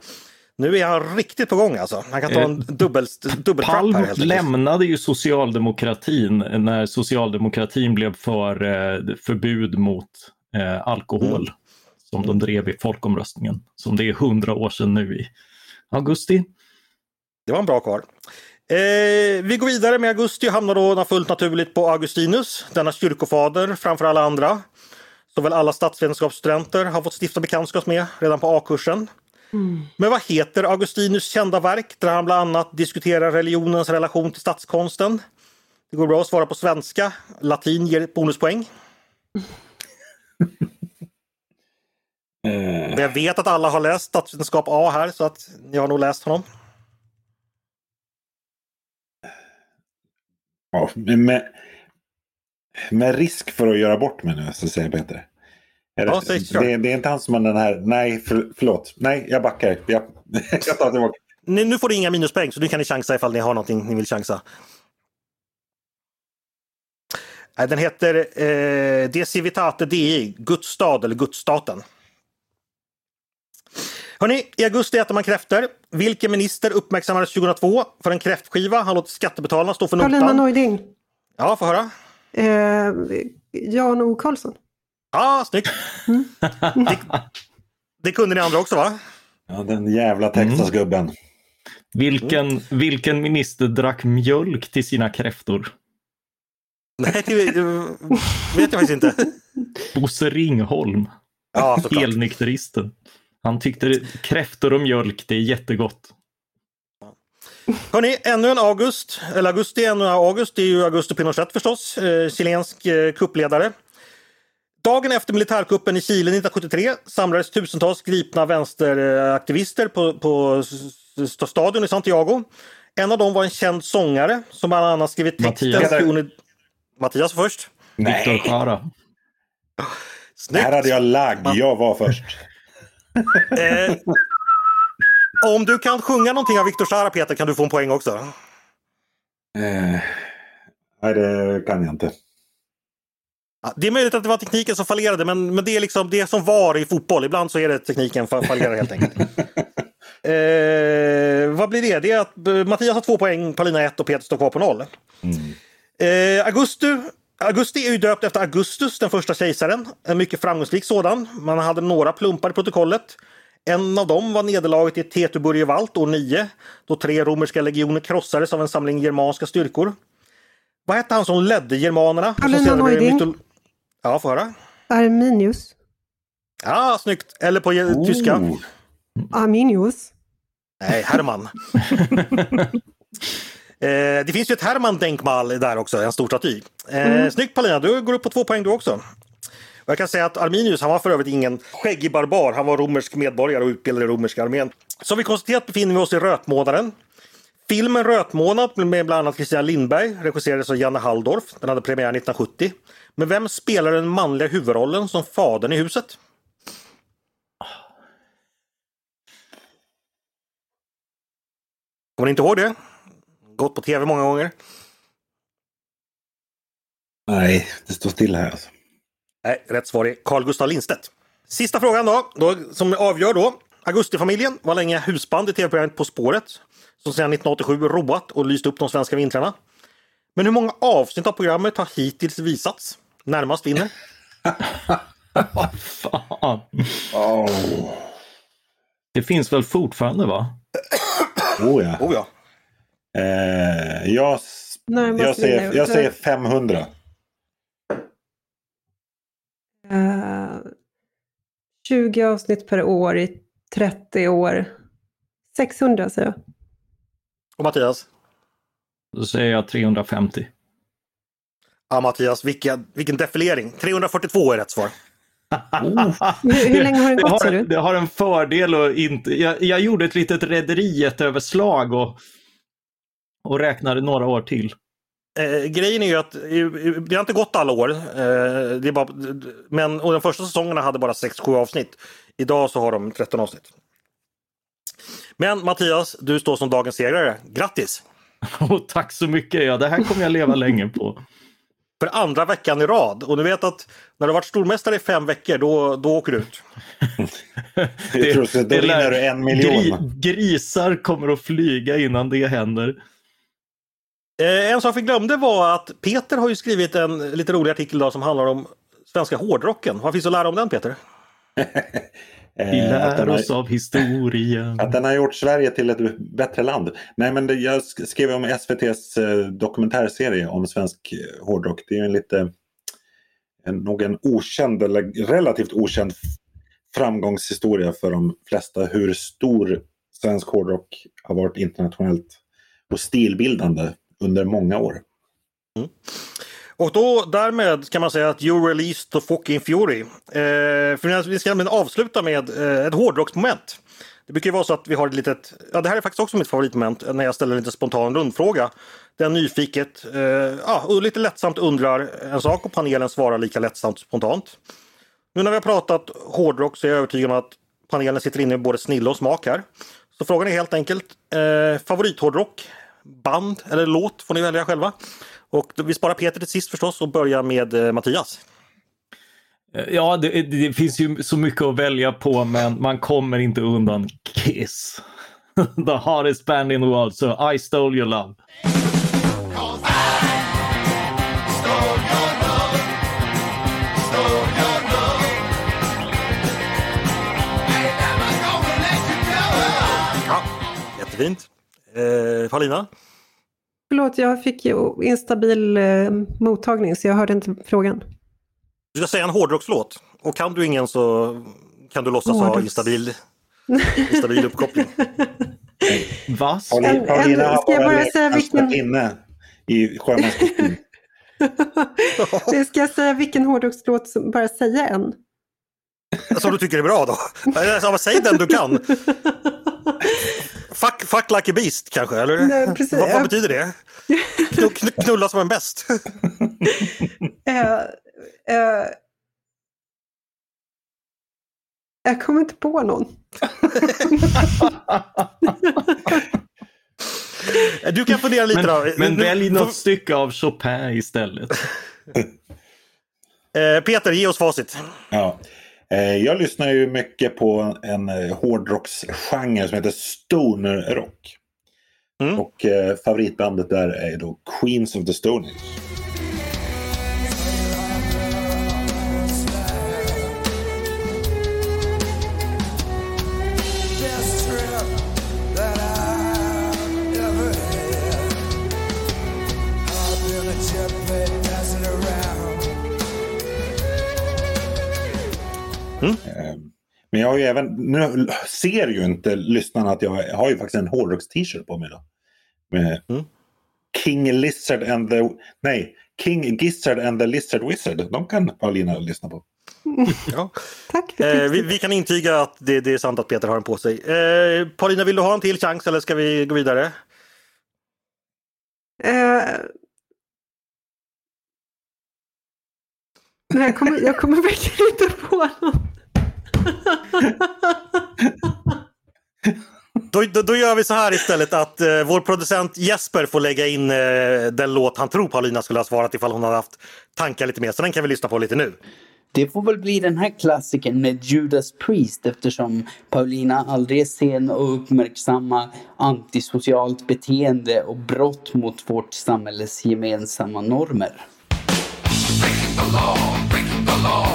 nu är han riktigt på gång alltså. Han kan ta en dubbel, dubbel Palm här, lämnade ju socialdemokratin när socialdemokratin blev för uh, förbud mot uh, alkohol. Mm. Som de drev i folkomröstningen. Som det är hundra år sedan nu i augusti. Det var en bra kvar. Eh, vi går vidare med augusti och hamnar då fullt naturligt på Augustinus, denna kyrkofader framför alla andra. Som väl alla statsvetenskapsstudenter har fått stifta bekantskap med redan på A-kursen. Mm. Men vad heter Augustinus kända verk där han bland annat diskuterar religionens relation till statskonsten? Det går bra att svara på svenska. Latin ger bonuspoäng. Men jag vet att alla har läst statsvetenskap A här så att ni har nog läst honom. Ja, med, med risk för att göra bort mig nu så säger Peter. Är det, ja, det, det, är inte han som har den här, nej för, förlåt, nej jag backar. Jag, jag tar tillbaka. Nu, nu får du inga minuspoäng så nu kan ni chansa ifall ni har någonting ni vill chansa. Den heter eh, De Civitate Dei, Guds stad eller Gudsstaten. Hörrni, i augusti äter man kräftor. Vilken minister uppmärksammades 2002 för en kräftskiva? Han låter skattebetalarna stå för notan. Paulina Neuding. Ja, få höra. Eh, Jan O Karlsson. Ja, ah, snyggt. Mm. det, det, kunde ni andra också va? Ja, den jävla Texasgubben. Mm. Vilken, vilken minister drack mjölk till sina kräftor? Nej, det, det vet jag faktiskt inte. Bosse Ringholm. Ja, Helnykteristen. Han tyckte kräftor och mjölk, det är jättegott. Hörni, ännu en August, eller augusti, ännu en August, det är ju Augusto Pinochet förstås, eh, chilensk eh, kuppledare. Dagen efter militärkuppen i Chile 1973 samlades tusentals gripna vänsteraktivister på, på stadion i Santiago. En av dem var en känd sångare som bland annat skrivit texten. Mattias, Mattias först. Viktor Jara. Här hade jag lagg, jag var först. Eh, om du kan sjunga någonting av Viktor Jara Peter kan du få en poäng också. Eh, nej, det kan jag inte. Det är möjligt att det var tekniken som fallerade men, men det är liksom det som var i fotboll. Ibland så är det tekniken som fallerar helt enkelt. eh, vad blir det? Det är att eh, Mattias har två poäng, Paulina ett och Peter står kvar på noll. Mm. Eh, Augustu, Augusti är ju döpt efter Augustus, den första kejsaren. En mycket framgångsrik sådan. Man hade några plumpar i protokollet. En av dem var nederlaget i Tetuburgevalt år 9 då tre romerska legioner krossades av en samling germanska styrkor. Vad hette han som ledde germanerna? Neuding. Ja, få höra. Arminius. Ja, snyggt. Eller på oh. tyska. Arminius. Nej, Hermann. eh, det finns ju ett Hermann Denkmal där också, en stor staty. Eh, mm. Snyggt Paulina, du går upp på två poäng du också. Och jag kan säga att Arminius, han var för övrigt ingen skäggig barbar. Han var romersk medborgare och utbildad i romerska armén. Som vi konstaterat befinner vi oss i rötmånaden. Filmen Rötmånad med bland annat Christian Lindberg regisserades av Janne Halldorf. Den hade premiär 1970. Men vem spelar den manliga huvudrollen som fadern i huset? Kommer ni inte ihåg det? Gått på tv många gånger. Nej, det står still här. Alltså. Nej, rätt svar är Carl Gustaf Lindstedt. Sista frågan då, då som avgör då. Augustifamiljen var länge husband i tv-programmet På spåret som sedan 1987 roat och lyst upp de svenska vintrarna. Men hur många avsnitt av programmet har hittills visats? Närmast vinner. Vad fan. Oh. Det finns väl fortfarande va? Oh ja. Oh ja. Eh, jag, jag, säger, jag säger 500. Uh, 20 avsnitt per år i 30 år. 600 säger jag. Och Mattias? Då säger jag 350. Ja Mattias, vilken, vilken defilering. 342 är rätt svar. Oh. hur, hur, länge har den gått, ser du? Det har en fördel och inte... Jag, jag gjorde ett litet rederiet-överslag och, och räknade några år till. Eh, grejen är ju att det har inte gått alla år. Eh, det är bara, men och de första säsongerna hade bara 6-7 avsnitt. Idag så har de 13 avsnitt. Men Mattias, du står som dagens segrare. Grattis! Oh, tack så mycket! Ja, det här kommer jag leva länge på. För andra veckan i rad. Och du vet att när du har varit stormästare i fem veckor, då, då åker du ut. det, tror så, då vinner du en miljon. Gri, grisar kommer att flyga innan det händer. Eh, en sak vi glömde var att Peter har ju skrivit en lite rolig artikel idag som handlar om svenska hårdrocken. Vad finns att lära om den Peter? Eh, Vi lär oss av historien. Att den har gjort Sverige till ett bättre land. Nej men det, jag skrev om SVTs eh, dokumentärserie om svensk eh, hårdrock. Det är en lite, en, nog en okänd eller relativt okänd framgångshistoria för de flesta hur stor svensk hårdrock har varit internationellt och stilbildande under många år. Mm. Och då därmed kan man säga att you released the fucking fury. Eh, för vi ska avsluta med eh, ett hårdrocksmoment. Det brukar ju vara så att vi har ett litet, ja det här är faktiskt också mitt favoritmoment när jag ställer en lite spontan rundfråga. Den nyfiket, eh, ja, och lite lättsamt undrar en sak och panelen svarar lika lättsamt spontant. Nu när vi har pratat hårdrock så är jag övertygad om att panelen sitter inne med både snille och smak här. Så frågan är helt enkelt, eh, favorithårdrock, band eller låt får ni välja själva. Och vi sparar Peter till sist förstås och börjar med eh, Mattias. Ja, det, det, finns ju så mycket att välja på men man kommer inte undan Kiss. the hardest band in the world, so I stole your love. Ja, jättefint. Eh, Paulina? Förlåt, jag fick ju instabil eh, mottagning så jag hörde inte frågan. Du ska säga en hårdrockslåt och kan du ingen så kan du låtsas ha instabil, instabil uppkoppling. Va? Paulina, Paulina har bara, bara säga vilken... inne i sjömanskostym. ska jag säga vilken hårdrockslåt, bara säga en? Som du tycker är bra då? Säg den du kan. Fuck, fuck like a beast kanske? Eller? Nej, vad, vad betyder det? Knulla som en bäst? uh, uh, jag kommer inte på någon. du kan fundera lite men, då. Men välj något stycke av Chopin istället. Eh, Peter, ge oss facit. Ja. Eh, jag lyssnar ju mycket på en eh, hårdrocksgenre som heter stoner rock. Mm. Och eh, favoritbandet där är då Queens of the Stone Age. Mm. Ehm, men jag har ju även, nu ser ju inte lyssnarna att jag har ju faktiskt en hårdrocks-t-shirt på mig då. Med mm. King Lizard and the, nej, King Gizzard and the Lizard Wizard. De kan Paulina lyssna på. Ja. Tack för eh, vi, vi, kan intyga att det, det, är sant att Peter har den på sig. Eh, Paulina, vill du ha en till chans eller ska vi gå vidare? Eh, nej, jag kommer, jag kommer verkligen inte på något. Då, då, då, gör vi så här istället att eh, vår producent Jesper får lägga in eh, den låt han tror Paulina skulle ha svarat ifall hon hade haft tankar lite mer. Så den kan vi lyssna på lite nu. Det får väl bli den här klassiken med Judas Priest eftersom Paulina aldrig är sen att uppmärksamma antisocialt beteende och brott mot vårt samhälles gemensamma normer. Breaking the law, breaking the law,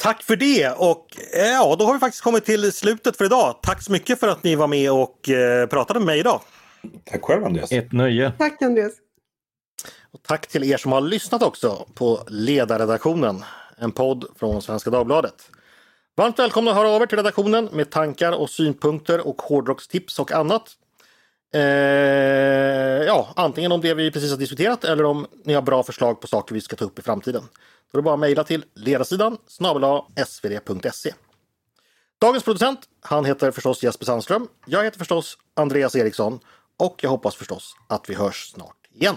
Tack för det och eh, ja, då har vi faktiskt kommit till slutet för idag. Tack så mycket för att ni var med och eh, pratade med mig idag. Tack själv Andreas. Ett nöje. Tack Andreas. Och tack till er som har lyssnat också på Ledarredaktionen, en podd från Svenska Dagbladet. Varmt välkomna att höra av er till redaktionen med tankar och synpunkter och hårdrockstips och annat. Eh, ja, antingen om det vi precis har diskuterat eller om ni har bra förslag på saker vi ska ta upp i framtiden. Då är det bara att mejla till ledarsidan snabel svd.se. Dagens producent, han heter förstås Jesper Sandström. Jag heter förstås Andreas Eriksson och jag hoppas förstås att vi hörs snart igen.